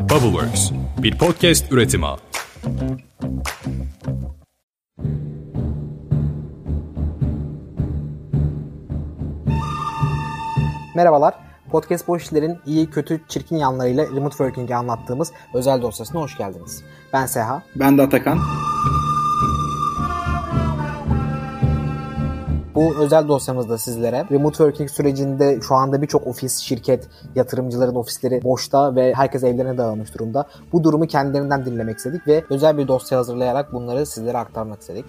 Bubbleworks, bir podcast üretimi. Merhabalar. Podcast Boş İşler'in iyi, kötü, çirkin yanlarıyla remote working'i anlattığımız özel dosyasına hoş geldiniz. Ben Seha. Ben de Atakan. Bu özel dosyamızda sizlere remote working sürecinde şu anda birçok ofis, şirket, yatırımcıların ofisleri boşta ve herkes evlerine dağılmış durumda. Bu durumu kendilerinden dinlemek istedik ve özel bir dosya hazırlayarak bunları sizlere aktarmak istedik.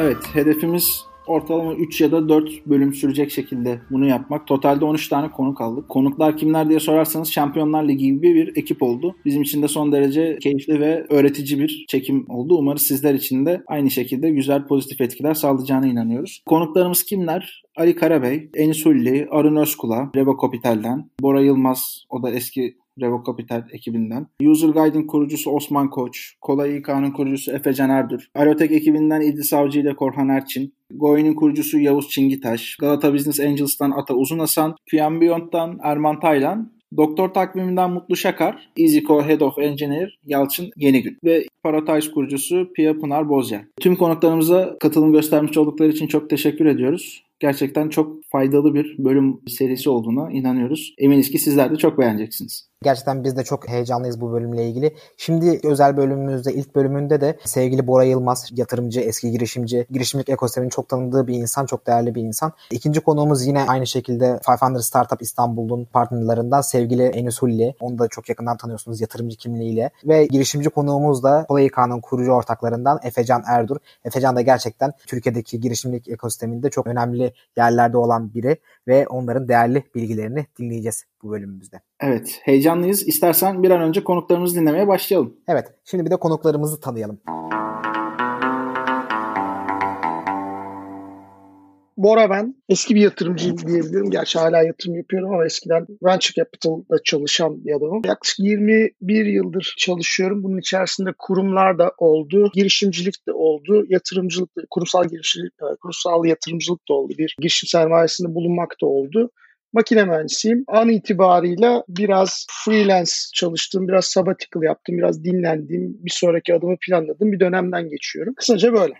Evet, hedefimiz ortalama 3 ya da 4 bölüm sürecek şekilde bunu yapmak. Totalde 13 tane konuk aldık. Konuklar kimler diye sorarsanız Şampiyonlar Ligi gibi bir ekip oldu. Bizim için de son derece keyifli ve öğretici bir çekim oldu. Umarız sizler için de aynı şekilde güzel pozitif etkiler sağlayacağına inanıyoruz. Konuklarımız kimler? Ali Karabey, Enis Hulli, Arun Özkula, Revo Capital'den, Bora Yılmaz, o da eski Revo Capital ekibinden. User Guide'in kurucusu Osman Koç, Kolay İK'nın kurucusu Efecan Erdur, Aerotek ekibinden İdris Savcı ile Korhan Erçin, Goin'in kurucusu Yavuz Çingitaş, Galata Business Angels'tan Ata Uzunasan, QM Beyond'dan Erman Taylan, Doktor takviminden Mutlu Şakar, EasyCo Head of Engineer Yalçın Yenigül ve Paratize kurucusu Pia Pınar Bozcan. Tüm konuklarımıza katılım göstermiş oldukları için çok teşekkür ediyoruz. Gerçekten çok faydalı bir bölüm serisi olduğuna inanıyoruz. Eminiz ki sizler de çok beğeneceksiniz. Gerçekten biz de çok heyecanlıyız bu bölümle ilgili. Şimdi özel bölümümüzde, ilk bölümünde de sevgili Bora Yılmaz, yatırımcı, eski girişimci, girişimcilik ekosisteminin çok tanıdığı bir insan, çok değerli bir insan. İkinci konuğumuz yine aynı şekilde 500 Startup İstanbul'un partnerlerinden sevgili Enis Hulli. Onu da çok yakından tanıyorsunuz yatırımcı kimliğiyle. Ve girişimci konuğumuz da Kolay İK'nın kurucu ortaklarından Efecan Erdur. Efecan da gerçekten Türkiye'deki girişimcilik ekosisteminde çok önemli yerlerde olan biri ve onların değerli bilgilerini dinleyeceğiz bu bölümümüzde. Evet, heyecanlıyız. İstersen bir an önce konuklarımızı dinlemeye başlayalım. Evet, şimdi bir de konuklarımızı tanıyalım. Bora ben. Eski bir yatırımcıyım diyebilirim. Gerçi hala yatırım yapıyorum ama eskiden Venture Capital'da çalışan bir adamım. Yaklaşık 21 yıldır çalışıyorum. Bunun içerisinde kurumlar da oldu, girişimcilik de oldu, yatırımcılık da, kurumsal girişimcilik, kurumsal yatırımcılık da oldu. Bir girişim sermayesinde bulunmak da oldu makine mühendisiyim. An itibarıyla biraz freelance çalıştım, biraz sabbatical yaptım, biraz dinlendim, bir sonraki adımı planladım bir dönemden geçiyorum. Kısaca böyle.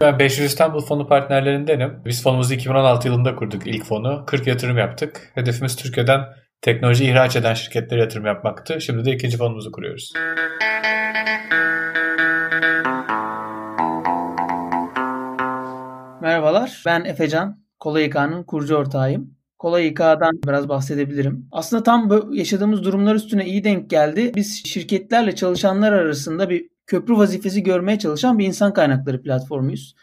Ben 500 İstanbul Fonu partnerlerindenim. Biz fonumuzu 2016 yılında kurduk ilk fonu. 40 yatırım yaptık. Hedefimiz Türkiye'den teknoloji ihraç eden şirketlere yatırım yapmaktı. Şimdi de ikinci fonumuzu kuruyoruz. Merhabalar, ben Efecan. Kolay İK'nın kurucu ortağıyım. Kolay İK'dan biraz bahsedebilirim. Aslında tam yaşadığımız durumlar üstüne iyi denk geldi. Biz şirketlerle çalışanlar arasında bir köprü vazifesi görmeye çalışan bir insan kaynakları platformuyuz.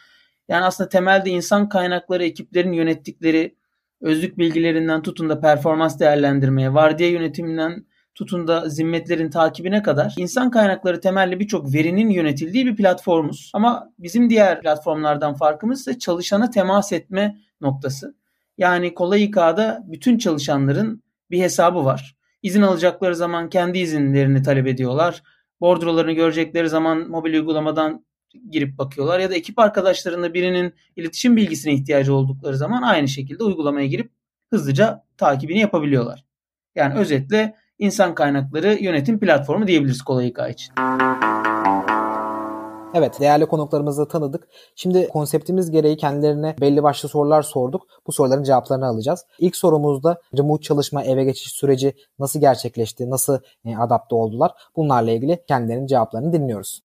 Yani aslında temelde insan kaynakları ekiplerin yönettikleri özlük bilgilerinden tutun da performans değerlendirmeye, vardiya yönetiminden tutun da zimmetlerin takibine kadar insan kaynakları temelli birçok verinin yönetildiği bir platformuz. Ama bizim diğer platformlardan farkımız ise çalışana temas etme noktası. Yani Kolay İK'da bütün çalışanların bir hesabı var. İzin alacakları zaman kendi izinlerini talep ediyorlar. Bordrolarını görecekleri zaman mobil uygulamadan girip bakıyorlar ya da ekip arkadaşlarında birinin iletişim bilgisine ihtiyacı oldukları zaman aynı şekilde uygulamaya girip hızlıca takibini yapabiliyorlar. Yani özetle insan kaynakları yönetim platformu diyebiliriz Kolay İK için. Evet değerli konuklarımızı tanıdık. Şimdi konseptimiz gereği kendilerine belli başlı sorular sorduk. Bu soruların cevaplarını alacağız. İlk sorumuzda remote çalışma eve geçiş süreci nasıl gerçekleşti, nasıl e, adapte oldular? Bunlarla ilgili kendilerinin cevaplarını dinliyoruz.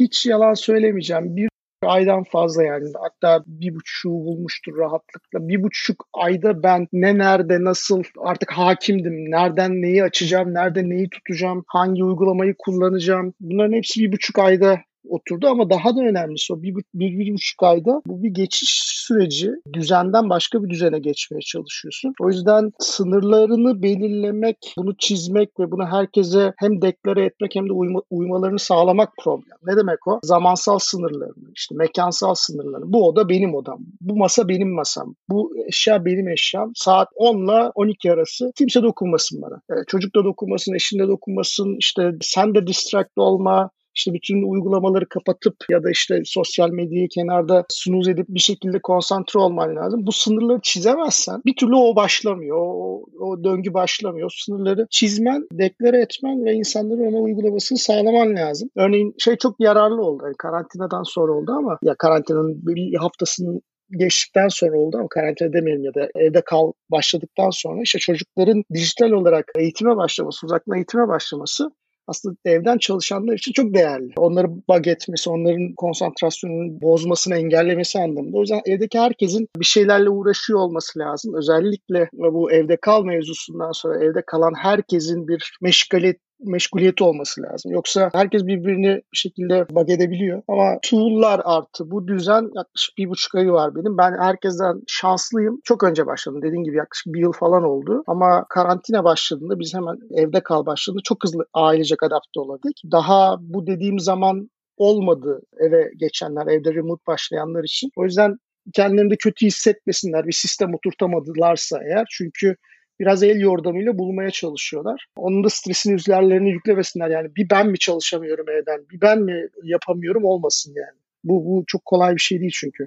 Hiç yalan söylemeyeceğim. Bir aydan fazla yani. Hatta bir buçuğu bulmuştur rahatlıkla. Bir buçuk ayda ben ne nerede nasıl artık hakimdim. Nereden neyi açacağım, nerede neyi tutacağım, hangi uygulamayı kullanacağım. Bunların hepsi bir buçuk ayda oturdu ama daha da önemlisi o bir, bir, bir buçuk ayda bu bir geçiş süreci düzenden başka bir düzene geçmeye çalışıyorsun. O yüzden sınırlarını belirlemek, bunu çizmek ve bunu herkese hem deklare etmek hem de uyma, uymalarını sağlamak problem. Ne demek o? Zamansal sınırlarını, işte mekansal sınırlarını. Bu oda benim odam. Bu masa benim masam. Bu eşya benim eşyam. Saat 10 ile 12 arası kimse dokunmasın bana. Ee, çocuk da dokunmasın, eşin de dokunmasın. İşte sen de distract olma işte bütün uygulamaları kapatıp ya da işte sosyal medyayı kenarda snooze edip bir şekilde konsantre olman lazım. Bu sınırları çizemezsen bir türlü o başlamıyor. O, o döngü başlamıyor. Sınırları çizmen, deklare etmen ve insanların ona uygulamasını sağlaman lazım. Örneğin şey çok yararlı oldu. Yani karantinadan sonra oldu ama ya karantinanın bir haftasının geçtikten sonra oldu ama karantina demeyelim ya da evde kal başladıktan sonra işte çocukların dijital olarak eğitime başlaması, uzaktan eğitime başlaması aslında evden çalışanlar için çok değerli. Onları bug etmesi, onların konsantrasyonunu bozmasını engellemesi anlamında. O yüzden evdeki herkesin bir şeylerle uğraşıyor olması lazım. Özellikle bu evde kal mevzusundan sonra evde kalan herkesin bir meşgaliyet meşguliyeti olması lazım. Yoksa herkes birbirini bir şekilde bug edebiliyor. Ama tool'lar artı bu düzen yaklaşık bir buçuk ayı var benim. Ben herkesten şanslıyım. Çok önce başladım. Dediğim gibi yaklaşık bir yıl falan oldu. Ama karantina başladığında biz hemen evde kal başladığında çok hızlı ailecek adapte olabildik. Daha bu dediğim zaman olmadı eve geçenler, evde remote başlayanlar için. O yüzden kendilerini de kötü hissetmesinler. Bir sistem oturtamadılarsa eğer. Çünkü biraz el yordamıyla bulmaya çalışıyorlar. Onun da stresini üzerlerine yüklemesinler. Yani bir ben mi çalışamıyorum evden, bir ben mi yapamıyorum olmasın yani. Bu, bu çok kolay bir şey değil çünkü.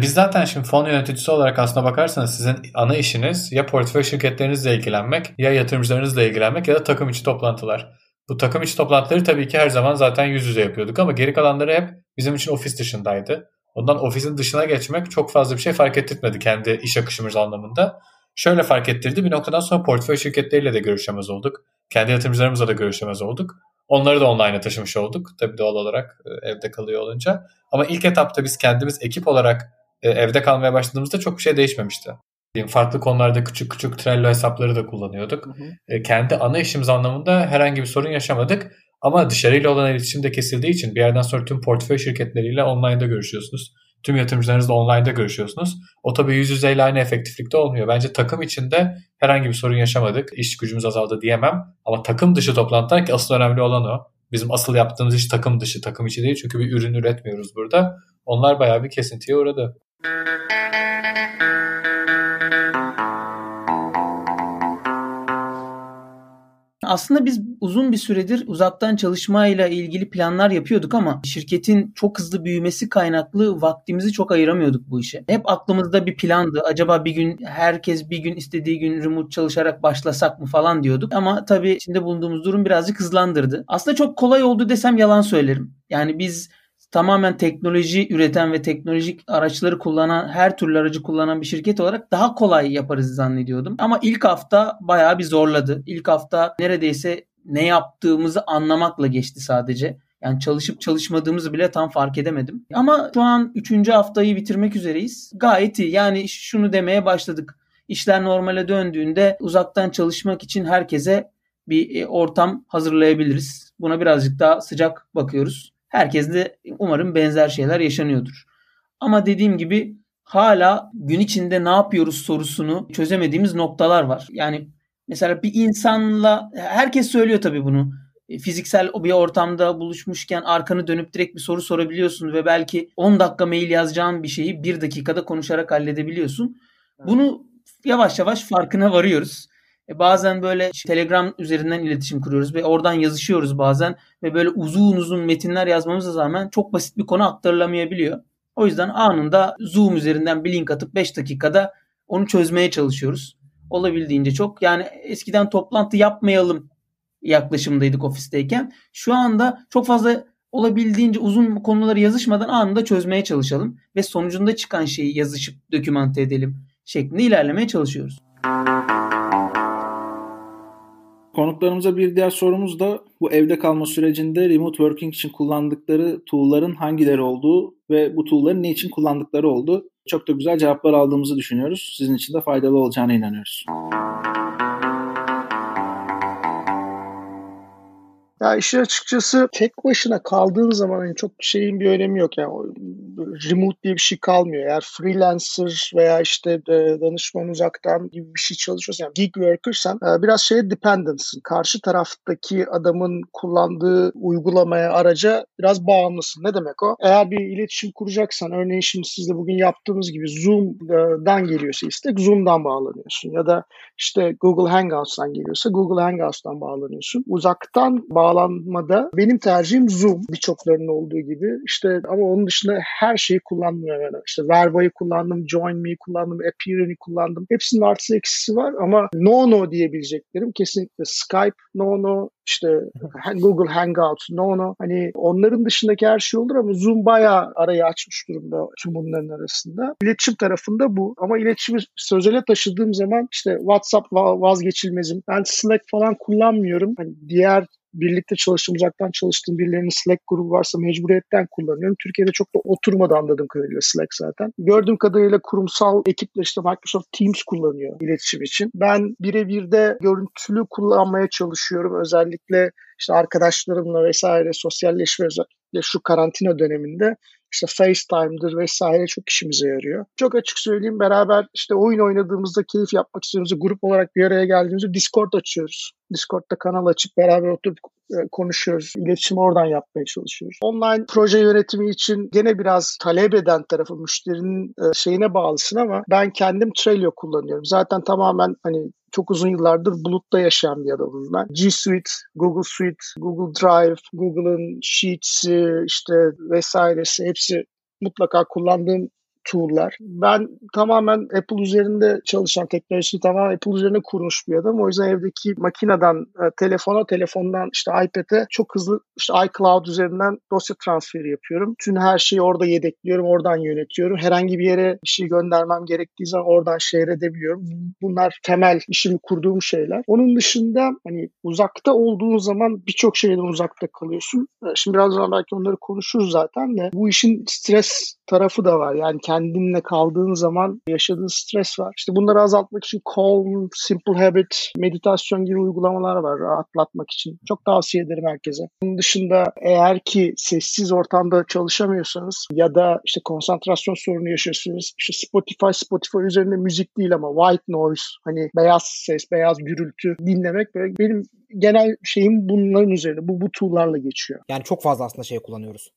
Biz zaten şimdi fon yöneticisi olarak aslına bakarsanız sizin ana işiniz ya portföy şirketlerinizle ilgilenmek ya yatırımcılarınızla ilgilenmek ya da takım içi toplantılar. Bu takım içi toplantıları tabii ki her zaman zaten yüz yüze yapıyorduk ama geri kalanları hep bizim için ofis dışındaydı. Ondan ofisin dışına geçmek çok fazla bir şey fark ettirmedi kendi iş akışımız anlamında. Şöyle fark ettirdi bir noktadan sonra portföy şirketleriyle de görüşemez olduk. Kendi yatırımcılarımızla da görüşemez olduk. Onları da online'a taşımış olduk. Tabii doğal olarak e, evde kalıyor olunca. Ama ilk etapta biz kendimiz ekip olarak e, evde kalmaya başladığımızda çok bir şey değişmemişti. Farklı konularda küçük küçük Trello hesapları da kullanıyorduk. Hı hı. E, kendi ana işimiz anlamında herhangi bir sorun yaşamadık. Ama dışarıyla olan iletişim de kesildiği için bir yerden sonra tüm portföy şirketleriyle online'da görüşüyorsunuz. Tüm yatırımcılarınızla online'da görüşüyorsunuz. O tabii yüz yüzeyle aynı efektiflikte olmuyor. Bence takım içinde herhangi bir sorun yaşamadık. İş gücümüz azaldı diyemem. Ama takım dışı toplantılar ki asıl önemli olan o. Bizim asıl yaptığımız iş takım dışı, takım içi değil. Çünkü bir ürün üretmiyoruz burada. Onlar bayağı bir kesintiye uğradı. Aslında biz uzun bir süredir uzaktan çalışmayla ilgili planlar yapıyorduk ama şirketin çok hızlı büyümesi kaynaklı vaktimizi çok ayıramıyorduk bu işe. Hep aklımızda bir plandı. Acaba bir gün herkes bir gün istediği gün remote çalışarak başlasak mı falan diyorduk. Ama tabii içinde bulunduğumuz durum birazcık hızlandırdı. Aslında çok kolay oldu desem yalan söylerim. Yani biz tamamen teknoloji üreten ve teknolojik araçları kullanan, her türlü aracı kullanan bir şirket olarak daha kolay yaparız zannediyordum. Ama ilk hafta bayağı bir zorladı. İlk hafta neredeyse ne yaptığımızı anlamakla geçti sadece. Yani çalışıp çalışmadığımızı bile tam fark edemedim. Ama şu an 3. haftayı bitirmek üzereyiz. Gayet iyi. Yani şunu demeye başladık. İşler normale döndüğünde uzaktan çalışmak için herkese bir e, ortam hazırlayabiliriz. Buna birazcık daha sıcak bakıyoruz. Herkes de umarım benzer şeyler yaşanıyordur. Ama dediğim gibi hala gün içinde ne yapıyoruz sorusunu çözemediğimiz noktalar var. Yani mesela bir insanla herkes söylüyor tabii bunu. E, fiziksel bir ortamda buluşmuşken arkanı dönüp direkt bir soru sorabiliyorsun ve belki 10 dakika mail yazacağın bir şeyi 1 dakikada konuşarak halledebiliyorsun. Bunu yavaş yavaş farkına varıyoruz. E bazen böyle Telegram üzerinden iletişim kuruyoruz ve oradan yazışıyoruz bazen ve böyle uzun uzun metinler yazmamıza rağmen çok basit bir konu aktarılamayabiliyor. O yüzden anında Zoom üzerinden bir link atıp 5 dakikada onu çözmeye çalışıyoruz. Olabildiğince çok. Yani eskiden toplantı yapmayalım yaklaşımdaydık ofisteyken. Şu anda çok fazla olabildiğince uzun konuları yazışmadan anında çözmeye çalışalım ve sonucunda çıkan şeyi yazışıp dokümante edelim şeklinde ilerlemeye çalışıyoruz. Konuklarımıza bir diğer sorumuz da bu evde kalma sürecinde remote working için kullandıkları tool'ların hangileri olduğu ve bu tool'ların ne için kullandıkları oldu. Çok da güzel cevaplar aldığımızı düşünüyoruz. Sizin için de faydalı olacağına inanıyoruz. Ya işin açıkçası tek başına kaldığın zaman yani çok şeyin bir önemi yok yani remote diye bir şey kalmıyor. Eğer freelancer veya işte e, danışman uzaktan gibi bir şey çalışıyorsan, yani gig worker'san e, biraz şeye dependentsın. Karşı taraftaki adamın kullandığı uygulamaya, araca biraz bağımlısın. Ne demek o? Eğer bir iletişim kuracaksan, örneğin şimdi siz bugün yaptığınız gibi Zoom'dan geliyorsa istek Zoom'dan bağlanıyorsun. Ya da işte Google Hangouts'tan geliyorsa Google Hangouts'tan bağlanıyorsun. Uzaktan bağlanmada benim tercihim Zoom birçoklarının olduğu gibi. İşte ama onun dışında her şeyi kullandım hemen. İşte Verba'yı kullandım, Join Me'yi kullandım, Appearance'i kullandım. Hepsinin artısı eksisi var ama no no diyebileceklerim kesinlikle Skype no no, işte Google Hangouts no no. Hani onların dışındaki her şey olur ama Zoom bayağı arayı açmış durumda tüm bunların arasında. İletişim tarafında bu ama iletişimi sözele taşıdığım zaman işte WhatsApp vazgeçilmezim. Ben Slack falan kullanmıyorum. Hani diğer birlikte çalıştığım, uzaktan çalıştığım birilerinin Slack grubu varsa mecburiyetten kullanıyorum. Türkiye'de çok da oturmadı anladığım kadarıyla Slack zaten. Gördüğüm kadarıyla kurumsal ekiple işte Microsoft Teams kullanıyor iletişim için. Ben birebir de görüntülü kullanmaya çalışıyorum. Özellikle işte arkadaşlarımla vesaire sosyalleşme özellikle şu karantina döneminde işte FaceTime'dır vesaire çok işimize yarıyor. Çok açık söyleyeyim beraber işte oyun oynadığımızda keyif yapmak istiyoruz. Grup olarak bir araya geldiğimizde Discord açıyoruz. Discord'da kanal açıp beraber oturup e, konuşuyoruz. İletişimi oradan yapmaya çalışıyoruz. Online proje yönetimi için gene biraz talep eden tarafı müşterinin e, şeyine bağlısın ama ben kendim Trello kullanıyorum. Zaten tamamen hani çok uzun yıllardır bulutta yaşayan bir adamım ben. G Suite, Google Suite, Google Drive, Google'ın Sheets'i işte vesairesi hepsi mutlaka kullandığım tool'lar. Ben tamamen Apple üzerinde çalışan teknolojisi tamamen Apple üzerine kurmuş bir adam. O yüzden evdeki makineden e, telefona, telefondan işte iPad'e çok hızlı işte iCloud üzerinden dosya transferi yapıyorum. Tüm her şeyi orada yedekliyorum, oradan yönetiyorum. Herhangi bir yere bir şey göndermem gerektiği zaman oradan share edebiliyorum. Bunlar temel işimi kurduğum şeyler. Onun dışında hani uzakta olduğun zaman birçok şeyden uzakta kalıyorsun. E, şimdi birazdan belki onları konuşuruz zaten de bu işin stres tarafı da var. Yani kendinle kaldığın zaman yaşadığın stres var. İşte bunları azaltmak için Calm, Simple Habit, meditasyon gibi uygulamalar var rahatlatmak için. Çok tavsiye ederim herkese. Bunun dışında eğer ki sessiz ortamda çalışamıyorsanız ya da işte konsantrasyon sorunu yaşıyorsunuz. İşte Spotify, Spotify üzerinde müzik değil ama white noise hani beyaz ses, beyaz gürültü dinlemek böyle benim genel şeyim bunların üzerinde. Bu bu tool'larla geçiyor. Yani çok fazla aslında şey kullanıyoruz.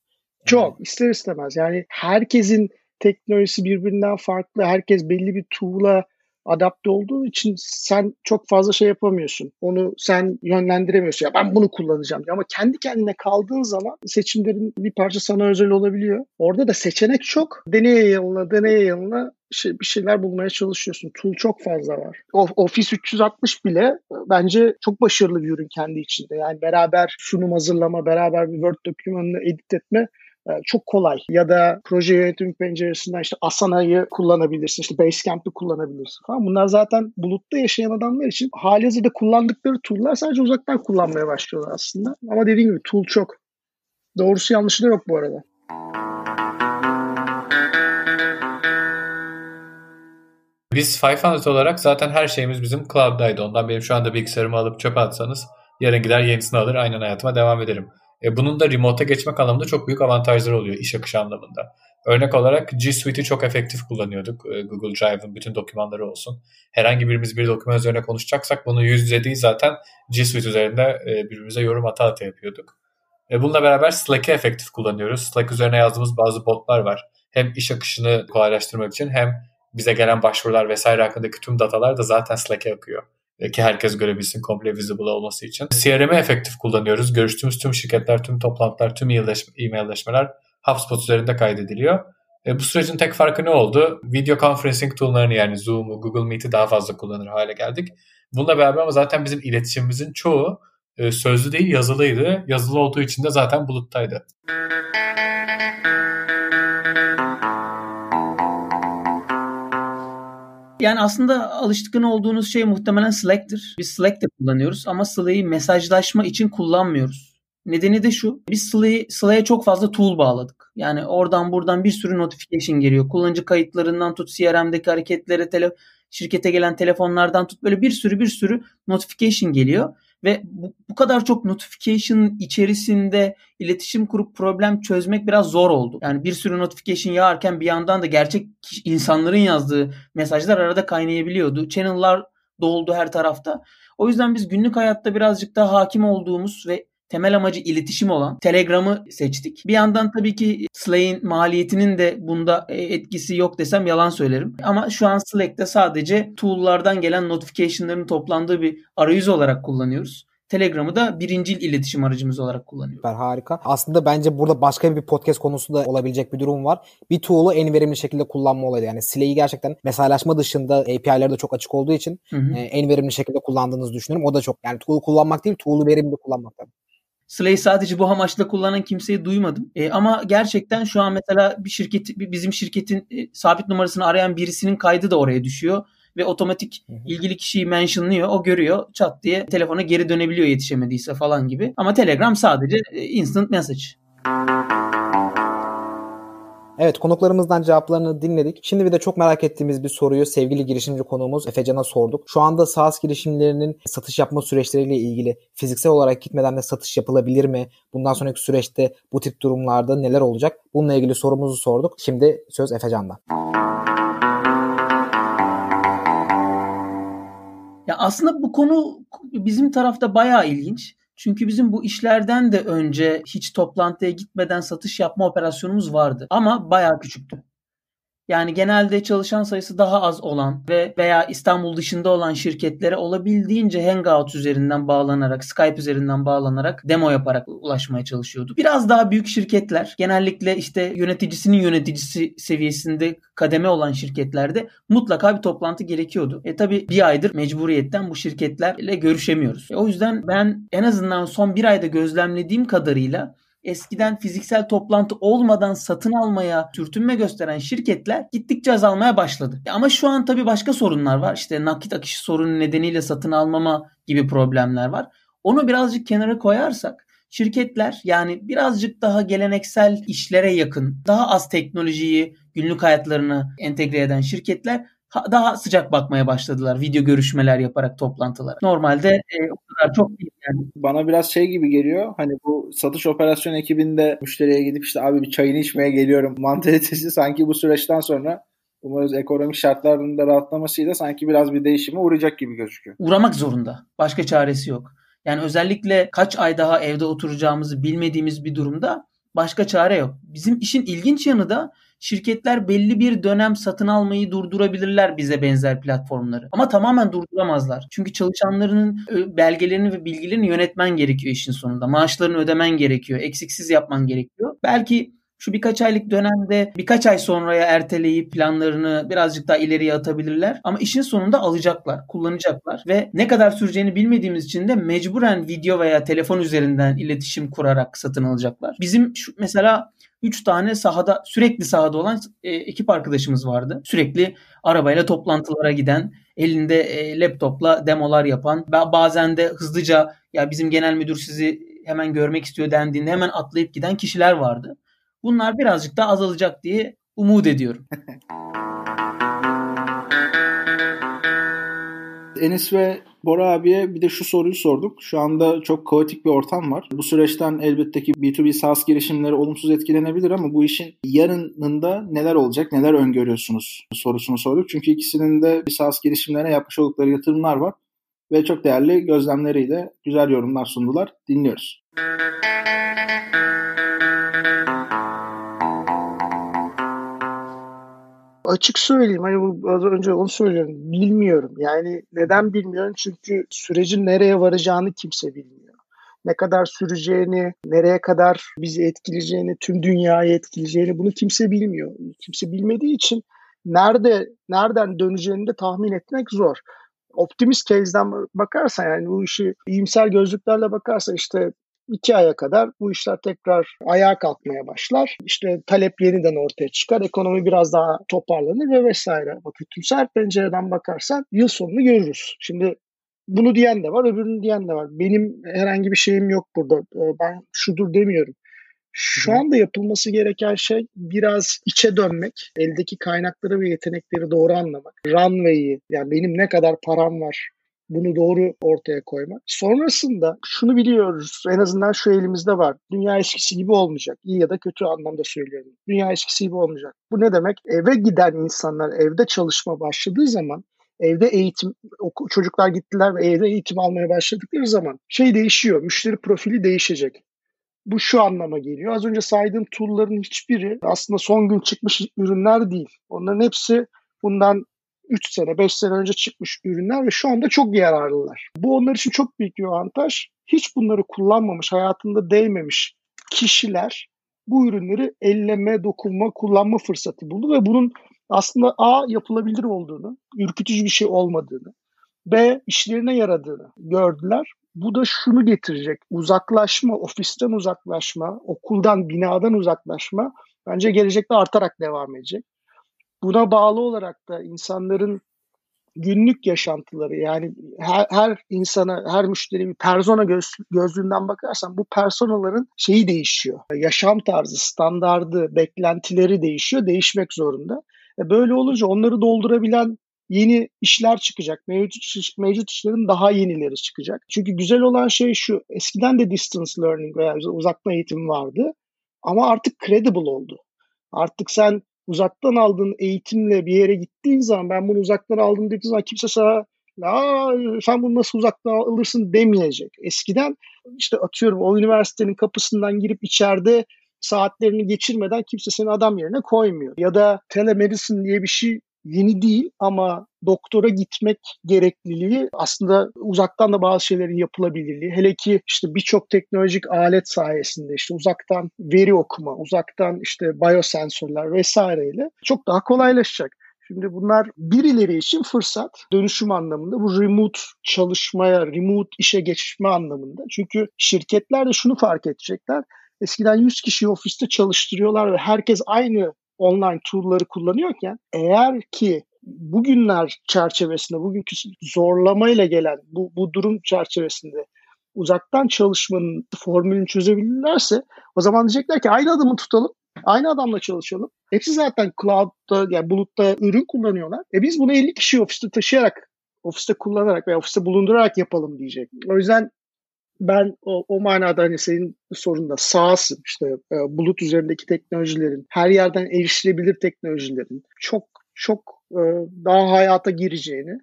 Çok ister istemez. Yani herkesin teknolojisi birbirinden farklı. Herkes belli bir tool'a adapte olduğu için sen çok fazla şey yapamıyorsun. Onu sen yönlendiremiyorsun. Ya ben bunu kullanacağım. Ama kendi kendine kaldığın zaman seçimlerin bir parça sana özel olabiliyor. Orada da seçenek çok. Deneye yanına, deneye yanına şey, bir şeyler bulmaya çalışıyorsun. Tool çok fazla var. Office 360 bile bence çok başarılı bir ürün kendi içinde. Yani beraber sunum hazırlama, beraber bir Word dokümanını edit etme e, çok kolay. Ya da proje yönetim penceresinden işte Asana'yı kullanabilirsin, işte Basecamp'i kullanabilirsin falan. Bunlar zaten bulutta yaşayan adamlar için halihazırda kullandıkları tool'lar sadece uzaktan kullanmaya başlıyorlar aslında. Ama dediğim gibi tool çok. Doğrusu yanlışı da yok bu arada. Biz 500 olarak zaten her şeyimiz bizim cloud'daydı. Ondan benim şu anda bilgisayarımı alıp çöpe atsanız yarın gider yenisini alır aynen hayatıma devam ederim. E, bunun da remote'a geçmek anlamında çok büyük avantajları oluyor iş akışı anlamında. Örnek olarak G Suite'i çok efektif kullanıyorduk. E, Google Drive'ın bütün dokümanları olsun. Herhangi birimiz bir doküman üzerine konuşacaksak bunu yüz yüze değil zaten G Suite üzerinde e, birbirimize yorum ata ata yapıyorduk. E, bununla beraber Slack'i efektif kullanıyoruz. Slack üzerine yazdığımız bazı botlar var. Hem iş akışını kolaylaştırmak için hem bize gelen başvurular vesaire hakkındaki tüm datalar da zaten Slack'e akıyor ki herkes görebilsin komple visible olması için. CRM'i efektif kullanıyoruz. Görüştüğümüz tüm şirketler, tüm toplantılar, tüm e-mailleşmeler HubSpot üzerinde kaydediliyor. E, bu sürecin tek farkı ne oldu? Video conferencing tool'larını yani Zoom'u, Google Meet'i daha fazla kullanır hale geldik. Bununla beraber ama zaten bizim iletişimimizin çoğu e, sözlü değil yazılıydı. Yazılı olduğu için de zaten buluttaydı. Yani aslında alışkın olduğunuz şey muhtemelen Slack'tir. Biz Slack de kullanıyoruz ama Slack'i mesajlaşma için kullanmıyoruz. Nedeni de şu. Biz Slack'e Slack çok fazla tool bağladık. Yani oradan buradan bir sürü notification geliyor. Kullanıcı kayıtlarından tut CRM'deki hareketlere, tele, şirkete gelen telefonlardan tut böyle bir sürü bir sürü notification geliyor. Ve bu, bu kadar çok notification içerisinde iletişim kurup problem çözmek biraz zor oldu. Yani bir sürü notification yağarken bir yandan da gerçek insanların yazdığı mesajlar arada kaynayabiliyordu. Channel'lar doldu her tarafta. O yüzden biz günlük hayatta birazcık daha hakim olduğumuz ve temel amacı iletişim olan Telegram'ı seçtik. Bir yandan tabii ki Slack'in maliyetinin de bunda e, etkisi yok desem yalan söylerim. Ama şu an Slack'te sadece tool'lardan gelen notification'ların toplandığı bir arayüz olarak kullanıyoruz. Telegram'ı da birincil iletişim aracımız olarak kullanıyoruz. Süper harika. Aslında bence burada başka bir podcast konusu da olabilecek bir durum var. Bir tool'u en verimli şekilde kullanma olayı. Yani Slack'i gerçekten mesajlaşma dışında API'leri de çok açık olduğu için hı hı. E, en verimli şekilde kullandığınızı düşünüyorum. O da çok yani tool'u kullanmak değil, tool'u verimli kullanmak. Tabii. Slay sadece bu amaçla kullanan kimseyi duymadım. E, ama gerçekten şu an mesela bir şirket bizim şirketin e, sabit numarasını arayan birisinin kaydı da oraya düşüyor ve otomatik ilgili kişiyi mentionlıyor. O görüyor. Çat diye telefona geri dönebiliyor yetişemediyse falan gibi. Ama Telegram sadece e, instant message. Evet konuklarımızdan cevaplarını dinledik. Şimdi bir de çok merak ettiğimiz bir soruyu sevgili girişimci konuğumuz Efecan'a sorduk. Şu anda SaaS girişimlerinin satış yapma süreçleriyle ilgili fiziksel olarak gitmeden de satış yapılabilir mi? Bundan sonraki süreçte bu tip durumlarda neler olacak? Bununla ilgili sorumuzu sorduk. Şimdi söz Efecan'da. Ya aslında bu konu bizim tarafta bayağı ilginç. Çünkü bizim bu işlerden de önce hiç toplantıya gitmeden satış yapma operasyonumuz vardı. Ama bayağı küçüktü. Yani genelde çalışan sayısı daha az olan ve veya İstanbul dışında olan şirketlere olabildiğince Hangout üzerinden bağlanarak, Skype üzerinden bağlanarak demo yaparak ulaşmaya çalışıyorduk. Biraz daha büyük şirketler, genellikle işte yöneticisinin yöneticisi seviyesinde kademe olan şirketlerde mutlaka bir toplantı gerekiyordu. E tabi bir aydır mecburiyetten bu şirketlerle görüşemiyoruz. E, o yüzden ben en azından son bir ayda gözlemlediğim kadarıyla eskiden fiziksel toplantı olmadan satın almaya sürtünme gösteren şirketler gittikçe azalmaya başladı. E ama şu an tabii başka sorunlar var. İşte nakit akışı sorunu nedeniyle satın almama gibi problemler var. Onu birazcık kenara koyarsak şirketler yani birazcık daha geleneksel işlere yakın, daha az teknolojiyi günlük hayatlarına entegre eden şirketler daha sıcak bakmaya başladılar video görüşmeler yaparak toplantılar. Normalde e, o kadar çok değil yani. Bana biraz şey gibi geliyor. Hani bu satış operasyon ekibinde müşteriye gidip işte abi bir çayını içmeye geliyorum mantalitesi sanki bu süreçten sonra umarız ekonomik şartların da rahatlamasıyla sanki biraz bir değişime uğrayacak gibi gözüküyor. Uğramak zorunda. Başka çaresi yok. Yani özellikle kaç ay daha evde oturacağımızı bilmediğimiz bir durumda başka çare yok. Bizim işin ilginç yanı da şirketler belli bir dönem satın almayı durdurabilirler bize benzer platformları. Ama tamamen durduramazlar. Çünkü çalışanlarının belgelerini ve bilgilerini yönetmen gerekiyor işin sonunda. Maaşlarını ödemen gerekiyor. Eksiksiz yapman gerekiyor. Belki şu birkaç aylık dönemde birkaç ay sonraya erteleyip planlarını birazcık daha ileriye atabilirler. Ama işin sonunda alacaklar, kullanacaklar ve ne kadar süreceğini bilmediğimiz için de mecburen video veya telefon üzerinden iletişim kurarak satın alacaklar. Bizim şu, mesela 3 tane sahada sürekli sahada olan e, ekip arkadaşımız vardı. Sürekli arabayla toplantılara giden, elinde e, laptopla demolar yapan, bazen de hızlıca ya bizim genel müdür sizi hemen görmek istiyor dendiğinde hemen atlayıp giden kişiler vardı. Bunlar birazcık daha azalacak diye umut ediyorum. Enis ve Bora abiye bir de şu soruyu sorduk. Şu anda çok kaotik bir ortam var. Bu süreçten elbette ki B2B SaaS girişimleri olumsuz etkilenebilir ama bu işin yarınında neler olacak, neler öngörüyorsunuz sorusunu sorduk. Çünkü ikisinin de SaaS girişimlerine yapmış oldukları yatırımlar var ve çok değerli gözlemleriyle güzel yorumlar sundular. Dinliyoruz. Açık söyleyeyim hani bu az önce onu söylüyorum. Bilmiyorum. Yani neden bilmiyorum? Çünkü sürecin nereye varacağını kimse bilmiyor. Ne kadar süreceğini, nereye kadar bizi etkileyeceğini, tüm dünyayı etkileyeceğini bunu kimse bilmiyor. Kimse bilmediği için nerede nereden döneceğini de tahmin etmek zor optimist case'den bakarsan yani bu işi iyimser gözlüklerle bakarsan işte iki aya kadar bu işler tekrar ayağa kalkmaya başlar. İşte talep yeniden ortaya çıkar. Ekonomi biraz daha toparlanır ve vesaire. Ama kötümser pencereden bakarsan yıl sonunu görürüz. Şimdi bunu diyen de var, öbürünü diyen de var. Benim herhangi bir şeyim yok burada. Ee, ben şudur demiyorum. Şu anda yapılması gereken şey biraz içe dönmek, eldeki kaynakları ve yetenekleri doğru anlamak. Runway'i, yani benim ne kadar param var, bunu doğru ortaya koymak. Sonrasında şunu biliyoruz en azından şu elimizde var. Dünya eskisi gibi olmayacak. İyi ya da kötü anlamda söylüyorum. Dünya eskisi gibi olmayacak. Bu ne demek? Eve giden insanlar evde çalışma başladığı zaman evde eğitim çocuklar gittiler ve evde eğitim almaya başladıkları zaman şey değişiyor. Müşteri profili değişecek. Bu şu anlama geliyor. Az önce saydığım tool'ların hiçbiri aslında son gün çıkmış ürünler değil. Onların hepsi bundan 3 sene, 5 sene önce çıkmış ürünler ve şu anda çok yararlılar. Bu onlar için çok büyük bir avantaj. Hiç bunları kullanmamış, hayatında değmemiş kişiler bu ürünleri elleme, dokunma, kullanma fırsatı buldu ve bunun aslında A yapılabilir olduğunu, ürkütücü bir şey olmadığını, B işlerine yaradığını gördüler. Bu da şunu getirecek. Uzaklaşma, ofisten uzaklaşma, okuldan, binadan uzaklaşma bence gelecekte artarak devam edecek. Buna bağlı olarak da insanların günlük yaşantıları yani her, her insana, her müşteri bir persona göz, gözlüğünden bakarsan bu personaların şeyi değişiyor. Yaşam tarzı, standardı, beklentileri değişiyor, değişmek zorunda. E böyle olunca onları doldurabilen yeni işler çıkacak. Mevcut, mevcut işlerin daha yenileri çıkacak. Çünkü güzel olan şey şu. Eskiden de distance learning veya uzaktan eğitim vardı. Ama artık credible oldu. Artık sen uzaktan aldığın eğitimle bir yere gittiğin zaman ben bunu uzaktan aldım dediğin zaman kimse sana Aa, sen bunu nasıl uzaktan alırsın demeyecek. Eskiden işte atıyorum o üniversitenin kapısından girip içeride saatlerini geçirmeden kimse seni adam yerine koymuyor. Ya da telemedicine diye bir şey yeni değil ama doktora gitmek gerekliliği aslında uzaktan da bazı şeylerin yapılabilirliği. Hele ki işte birçok teknolojik alet sayesinde işte uzaktan veri okuma, uzaktan işte biosensörler vesaireyle çok daha kolaylaşacak. Şimdi bunlar birileri için fırsat dönüşüm anlamında bu remote çalışmaya, remote işe geçme anlamında. Çünkü şirketler de şunu fark edecekler. Eskiden 100 kişi ofiste çalıştırıyorlar ve herkes aynı online tool'ları kullanıyorken eğer ki bugünler çerçevesinde, bugünkü zorlamayla gelen bu, bu durum çerçevesinde uzaktan çalışmanın formülünü çözebilirlerse o zaman diyecekler ki aynı adamı tutalım, aynı adamla çalışalım. Hepsi zaten cloud'da yani bulutta ürün kullanıyorlar. E biz bunu 50 kişi ofiste taşıyarak, ofiste kullanarak veya ofiste bulundurarak yapalım diyecek. O yüzden ben o, o manada hani senin sorunda sağsın işte e, bulut üzerindeki teknolojilerin her yerden erişilebilir teknolojilerin çok çok e, daha hayata gireceğini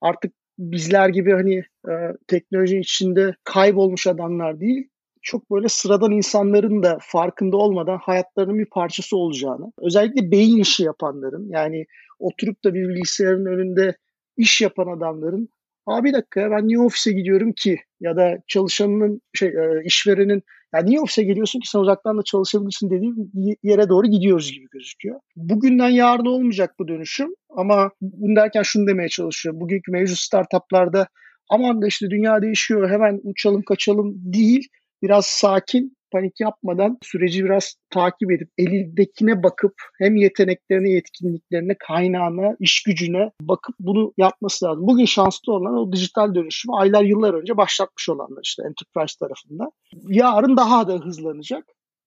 artık bizler gibi hani e, teknoloji içinde kaybolmuş adamlar değil çok böyle sıradan insanların da farkında olmadan hayatlarının bir parçası olacağını özellikle beyin işi yapanların yani oturup da bir bilgisayarın önünde iş yapan adamların Aa bir dakika ben niye ofise gidiyorum ki? Ya da çalışanının şey e, işverenin ya niye ofise geliyorsun ki sen uzaktan da çalışabilirsin dediği yere doğru gidiyoruz gibi gözüküyor. Bugünden yarına olmayacak bu dönüşüm ama bunu derken şunu demeye çalışıyorum. Bugünkü mevcut startuplarda aman da işte dünya değişiyor hemen uçalım kaçalım değil. Biraz sakin panik yapmadan süreci biraz takip edip elindekine bakıp hem yeteneklerine, yetkinliklerine, kaynağına, iş gücüne bakıp bunu yapması lazım. Bugün şanslı olan o dijital dönüşümü aylar yıllar önce başlatmış olanlar işte Enterprise tarafında. Yarın daha da hızlanacak.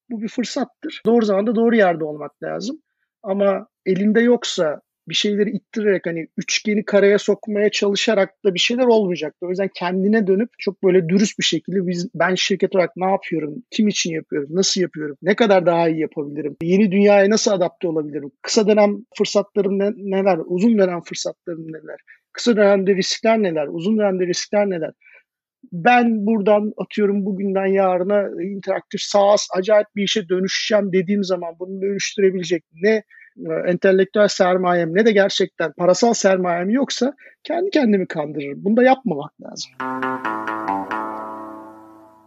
Bu bir fırsattır. Doğru zamanda doğru yerde olmak lazım. Ama elinde yoksa bir şeyleri ittirerek hani üçgeni karaya sokmaya çalışarak da bir şeyler olmayacaktı. O yüzden kendine dönüp çok böyle dürüst bir şekilde biz, ben şirket olarak ne yapıyorum, kim için yapıyorum, nasıl yapıyorum, ne kadar daha iyi yapabilirim, yeni dünyaya nasıl adapte olabilirim, kısa dönem fırsatlarım ne, neler, uzun dönem fırsatlarım neler, kısa dönemde riskler neler, uzun dönemde riskler neler. Ben buradan atıyorum bugünden yarına interaktif SaaS acayip bir işe dönüşeceğim dediğim zaman bunu dönüştürebilecek ne e, entelektüel sermayem ne de gerçekten parasal sermayem yoksa kendi kendimi kandırırım. Bunu da yapmamak lazım.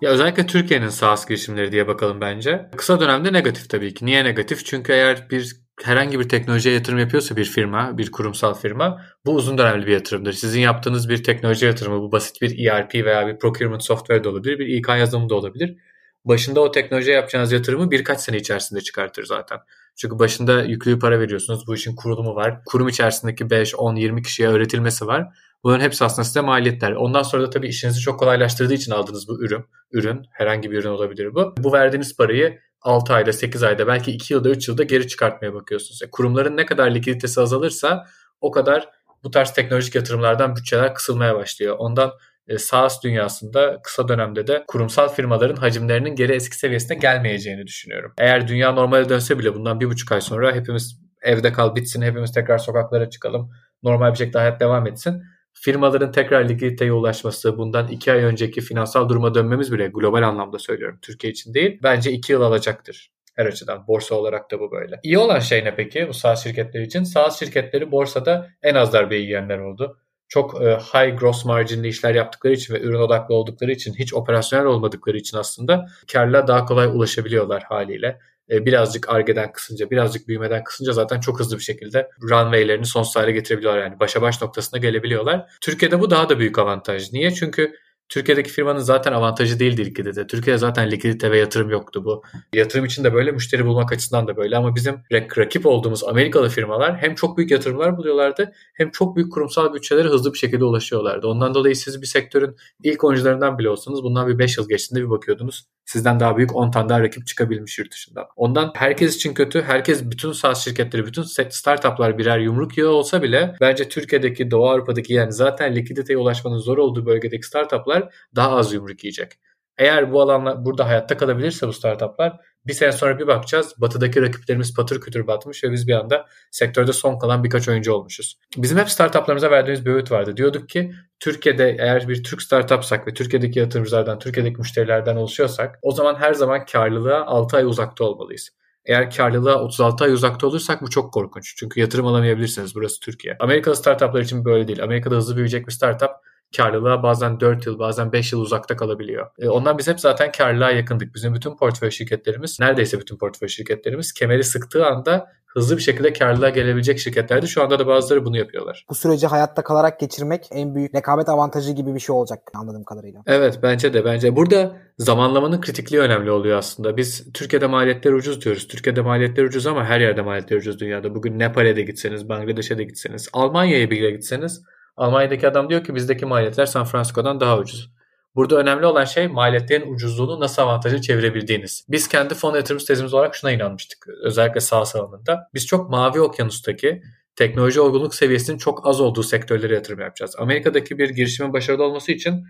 Ya özellikle Türkiye'nin SaaS girişimleri diye bakalım bence. Kısa dönemde negatif tabii ki. Niye negatif? Çünkü eğer bir herhangi bir teknolojiye yatırım yapıyorsa bir firma, bir kurumsal firma bu uzun dönemli bir yatırımdır. Sizin yaptığınız bir teknoloji yatırımı bu basit bir ERP veya bir procurement software de olabilir, bir İK yazılımı da olabilir. Başında o teknolojiye yapacağınız yatırımı birkaç sene içerisinde çıkartır zaten. Çünkü başında yüklü para veriyorsunuz. Bu işin kurulumu var. Kurum içerisindeki 5, 10, 20 kişiye öğretilmesi var. Bunların hepsi aslında size maliyetler. Ondan sonra da tabii işinizi çok kolaylaştırdığı için aldığınız bu ürün. Ürün, herhangi bir ürün olabilir bu. Bu verdiğiniz parayı 6 ayda, 8 ayda, belki 2 yılda, 3 yılda geri çıkartmaya bakıyorsunuz. Yani kurumların ne kadar likiditesi azalırsa o kadar bu tarz teknolojik yatırımlardan bütçeler kısılmaya başlıyor. Ondan e, SaaS dünyasında kısa dönemde de kurumsal firmaların hacimlerinin geri eski seviyesine gelmeyeceğini düşünüyorum. Eğer dünya normale dönse bile bundan bir buçuk ay sonra hepimiz evde kal bitsin, hepimiz tekrar sokaklara çıkalım, normal bir şekilde hayat devam etsin. Firmaların tekrar likiditeye ulaşması, bundan iki ay önceki finansal duruma dönmemiz bile global anlamda söylüyorum, Türkiye için değil, bence iki yıl alacaktır her açıdan. Borsa olarak da bu böyle. İyi olan şey ne peki bu SaaS şirketleri için? SaaS şirketleri borsada en az darbe yiyenler oldu çok e, high gross marginli işler yaptıkları için ve ürün odaklı oldukları için hiç operasyonel olmadıkları için aslında karla daha kolay ulaşabiliyorlar haliyle. E, birazcık argeden kısınca, birazcık büyümeden kısınca zaten çok hızlı bir şekilde runway'lerini sonsuz hale getirebiliyorlar. Yani başa baş noktasına gelebiliyorlar. Türkiye'de bu daha da büyük avantaj. Niye? Çünkü Türkiye'deki firmanın zaten avantajı değildi likidite. Türkiye'de zaten likidite ve yatırım yoktu bu. Yatırım için de böyle, müşteri bulmak açısından da böyle. Ama bizim rakip olduğumuz Amerikalı firmalar hem çok büyük yatırımlar buluyorlardı hem çok büyük kurumsal bütçelere hızlı bir şekilde ulaşıyorlardı. Ondan dolayı siz bir sektörün ilk oyuncularından bile olsanız bundan bir 5 yıl geçtiğinde bir bakıyordunuz. Sizden daha büyük 10 tane daha rakip çıkabilmiş yurt dışından. Ondan herkes için kötü. Herkes bütün SaaS şirketleri, bütün startuplar birer yumruk yağı olsa bile bence Türkiye'deki, Doğu Avrupa'daki yani zaten likiditeye ulaşmanın zor olduğu bölgedeki startuplar daha az yumruk yiyecek. Eğer bu alanlar burada hayatta kalabilirse bu startuplar bir sene sonra bir bakacağız. Batıdaki rakiplerimiz patır kütür batmış ve biz bir anda sektörde son kalan birkaç oyuncu olmuşuz. Bizim hep startuplarımıza verdiğimiz bir öğüt vardı. Diyorduk ki Türkiye'de eğer bir Türk startupsak ve Türkiye'deki yatırımcılardan, Türkiye'deki müşterilerden oluşuyorsak o zaman her zaman karlılığa 6 ay uzakta olmalıyız. Eğer karlılığa 36 ay uzakta olursak bu çok korkunç. Çünkü yatırım alamayabilirsiniz. Burası Türkiye. Amerikalı startuplar için böyle değil. Amerika'da hızlı büyüyecek bir startup karlılığa bazen 4 yıl bazen 5 yıl uzakta kalabiliyor. E, ondan biz hep zaten karlılığa yakındık. Bizim bütün portföy şirketlerimiz neredeyse bütün portföy şirketlerimiz kemeri sıktığı anda hızlı bir şekilde karlılığa gelebilecek şirketlerdi. Şu anda da bazıları bunu yapıyorlar. Bu süreci hayatta kalarak geçirmek en büyük rekabet avantajı gibi bir şey olacak anladığım kadarıyla. Evet bence de bence. Burada zamanlamanın kritikliği önemli oluyor aslında. Biz Türkiye'de maliyetler ucuz diyoruz. Türkiye'de maliyetler ucuz ama her yerde maliyetler ucuz dünyada. Bugün Nepal'e de gitseniz, Bangladeş'e de gitseniz, Almanya'ya bile gitseniz Almanya'daki adam diyor ki bizdeki maliyetler San Francisco'dan daha ucuz. Burada önemli olan şey maliyetlerin ucuzluğunu nasıl avantaja çevirebildiğiniz. Biz kendi fon yatırım tezimiz olarak şuna inanmıştık. Özellikle sağ alanında. Biz çok mavi okyanustaki teknoloji olgunluk seviyesinin çok az olduğu sektörlere yatırım yapacağız. Amerika'daki bir girişimin başarılı olması için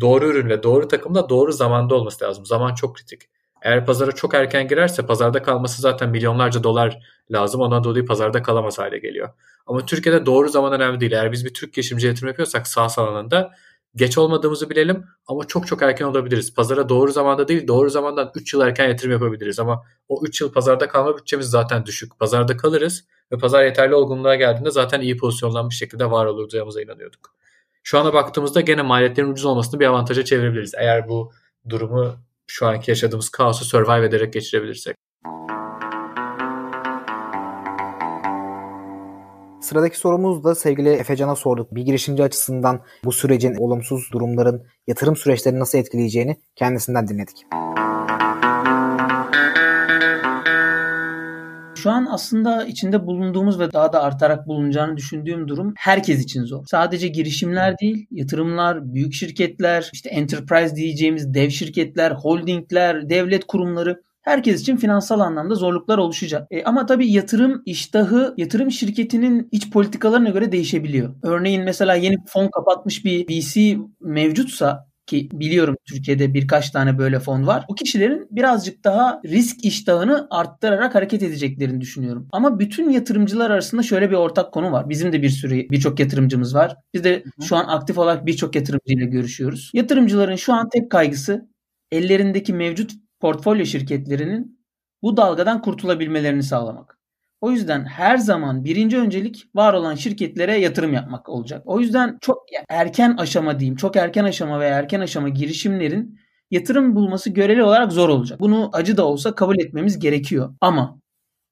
doğru ürünle, doğru takımla, doğru zamanda olması lazım. Zaman çok kritik. Eğer pazara çok erken girerse pazarda kalması zaten milyonlarca dolar lazım. Ondan dolayı pazarda kalamaz hale geliyor. Ama Türkiye'de doğru zaman önemli değil. Eğer biz bir Türk girişimci yatırım yapıyorsak sağ alanında geç olmadığımızı bilelim ama çok çok erken olabiliriz. Pazara doğru zamanda değil doğru zamandan 3 yıl erken yatırım yapabiliriz ama o 3 yıl pazarda kalma bütçemiz zaten düşük. Pazarda kalırız ve pazar yeterli olgunluğa geldiğinde zaten iyi pozisyonlanmış şekilde var olacağımıza inanıyorduk. Şu ana baktığımızda gene maliyetlerin ucuz olmasını bir avantaja çevirebiliriz. Eğer bu durumu şu anki yaşadığımız kaosu survive ederek geçirebilirsek. Sıradaki sorumuz da sevgili Efecan'a sorduk. Bir girişimci açısından bu sürecin olumsuz durumların yatırım süreçlerini nasıl etkileyeceğini kendisinden dinledik. Şu an aslında içinde bulunduğumuz ve daha da artarak bulunacağını düşündüğüm durum herkes için zor. Sadece girişimler değil, yatırımlar, büyük şirketler, işte enterprise diyeceğimiz dev şirketler, holdingler, devlet kurumları herkes için finansal anlamda zorluklar oluşacak. E, ama tabii yatırım iştahı yatırım şirketinin iç politikalarına göre değişebiliyor. Örneğin mesela yeni fon kapatmış bir VC mevcutsa ki biliyorum Türkiye'de birkaç tane böyle fon var. Bu kişilerin birazcık daha risk iştahını arttırarak hareket edeceklerini düşünüyorum. Ama bütün yatırımcılar arasında şöyle bir ortak konu var. Bizim de bir sürü birçok yatırımcımız var. Biz de şu an aktif olarak birçok yatırımcıyla görüşüyoruz. Yatırımcıların şu an tek kaygısı ellerindeki mevcut portfolyo şirketlerinin bu dalgadan kurtulabilmelerini sağlamak. O yüzden her zaman birinci öncelik var olan şirketlere yatırım yapmak olacak. O yüzden çok erken aşama diyeyim, çok erken aşama veya erken aşama girişimlerin yatırım bulması göreli olarak zor olacak. Bunu acı da olsa kabul etmemiz gerekiyor. Ama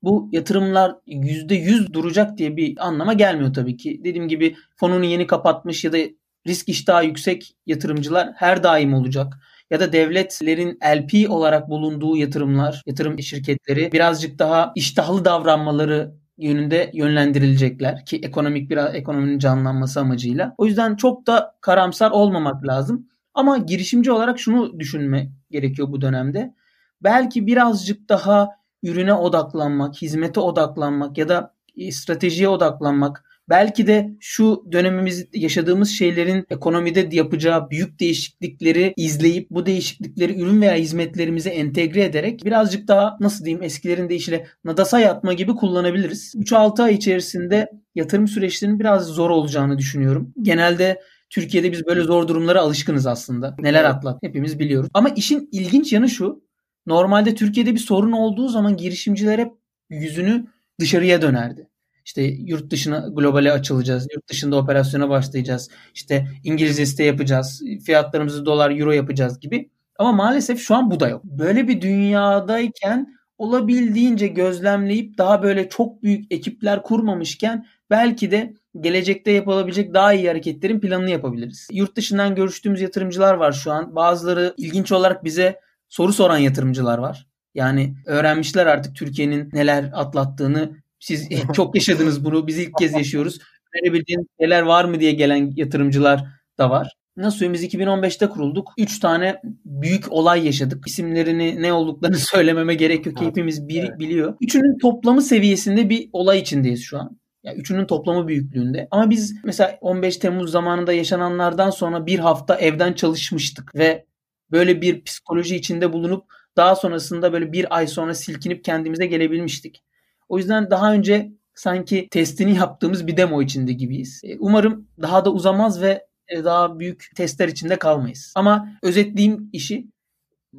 bu yatırımlar %100 duracak diye bir anlama gelmiyor tabii ki. Dediğim gibi fonunu yeni kapatmış ya da risk iştahı yüksek yatırımcılar her daim olacak ya da devletlerin LP olarak bulunduğu yatırımlar, yatırım şirketleri birazcık daha iştahlı davranmaları yönünde yönlendirilecekler ki ekonomik biraz ekonominin canlanması amacıyla. O yüzden çok da karamsar olmamak lazım. Ama girişimci olarak şunu düşünme gerekiyor bu dönemde. Belki birazcık daha ürüne odaklanmak, hizmete odaklanmak ya da stratejiye odaklanmak, belki de şu dönemimiz yaşadığımız şeylerin ekonomide yapacağı büyük değişiklikleri izleyip bu değişiklikleri ürün veya hizmetlerimize entegre ederek birazcık daha nasıl diyeyim eskilerin deyişiyle nadasa yatma gibi kullanabiliriz. 3-6 ay içerisinde yatırım süreçlerinin biraz zor olacağını düşünüyorum. Genelde Türkiye'de biz böyle zor durumlara alışkınız aslında. Neler atlat hepimiz biliyoruz. Ama işin ilginç yanı şu. Normalde Türkiye'de bir sorun olduğu zaman girişimciler hep yüzünü dışarıya dönerdi. İşte yurt dışına globale açılacağız. Yurt dışında operasyona başlayacağız. İşte İngiliz liste yapacağız. Fiyatlarımızı dolar euro yapacağız gibi. Ama maalesef şu an bu da yok. Böyle bir dünyadayken olabildiğince gözlemleyip daha böyle çok büyük ekipler kurmamışken belki de gelecekte yapılabilecek daha iyi hareketlerin planını yapabiliriz. Yurt dışından görüştüğümüz yatırımcılar var şu an. Bazıları ilginç olarak bize soru soran yatırımcılar var. Yani öğrenmişler artık Türkiye'nin neler atlattığını. Siz çok yaşadınız bunu. Biz ilk kez yaşıyoruz. Önerebildiğiniz şeyler var mı diye gelen yatırımcılar da var. Nasıl biz 2015'te kurulduk. 3 tane büyük olay yaşadık. İsimlerini ne olduklarını söylememe gerek yok. Hepimiz bir, evet. biliyor. Üçünün toplamı seviyesinde bir olay içindeyiz şu an. Yani üçünün toplamı büyüklüğünde. Ama biz mesela 15 Temmuz zamanında yaşananlardan sonra bir hafta evden çalışmıştık ve böyle bir psikoloji içinde bulunup daha sonrasında böyle bir ay sonra silkinip kendimize gelebilmiştik. O yüzden daha önce sanki testini yaptığımız bir demo içinde gibiyiz. E, umarım daha da uzamaz ve e, daha büyük testler içinde kalmayız. Ama özetleyeyim işi.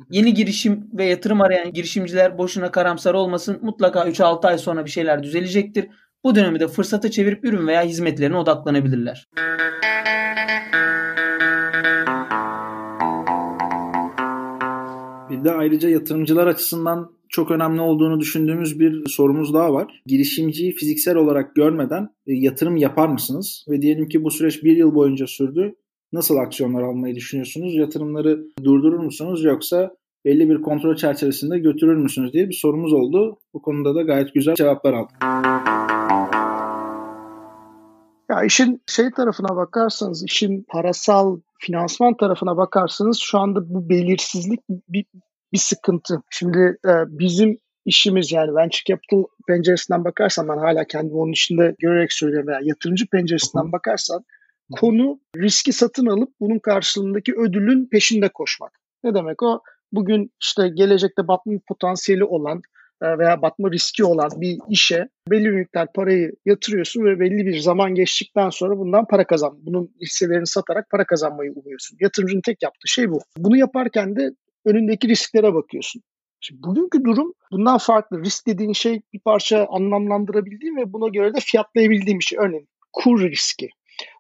Yeni girişim ve yatırım arayan girişimciler boşuna karamsar olmasın. Mutlaka 3-6 ay sonra bir şeyler düzelecektir. Bu dönemi de fırsata çevirip ürün veya hizmetlerine odaklanabilirler. Bir de ayrıca yatırımcılar açısından çok önemli olduğunu düşündüğümüz bir sorumuz daha var. Girişimciyi fiziksel olarak görmeden e, yatırım yapar mısınız? Ve diyelim ki bu süreç bir yıl boyunca sürdü. Nasıl aksiyonlar almayı düşünüyorsunuz? Yatırımları durdurur musunuz yoksa belli bir kontrol çerçevesinde götürür müsünüz diye bir sorumuz oldu. Bu konuda da gayet güzel cevaplar aldık. Ya işin şey tarafına bakarsanız, işin parasal finansman tarafına bakarsanız şu anda bu belirsizlik bir, bir sıkıntı. Şimdi e, bizim işimiz yani venture capital penceresinden bakarsan ben hala kendimi onun içinde görerek söylüyorum veya yatırımcı penceresinden bakarsan konu riski satın alıp bunun karşılığındaki ödülün peşinde koşmak. Ne demek o? Bugün işte gelecekte batma potansiyeli olan e, veya batma riski olan bir işe belli bir miktar parayı yatırıyorsun ve belli bir zaman geçtikten sonra bundan para kazan. Bunun hisselerini satarak para kazanmayı umuyorsun. Yatırımcının tek yaptığı şey bu. Bunu yaparken de önündeki risklere bakıyorsun. Şimdi bugünkü durum bundan farklı. Risk dediğin şey bir parça anlamlandırabildiğim ve buna göre de fiyatlayabildiğim bir şey. Örneğin kur riski,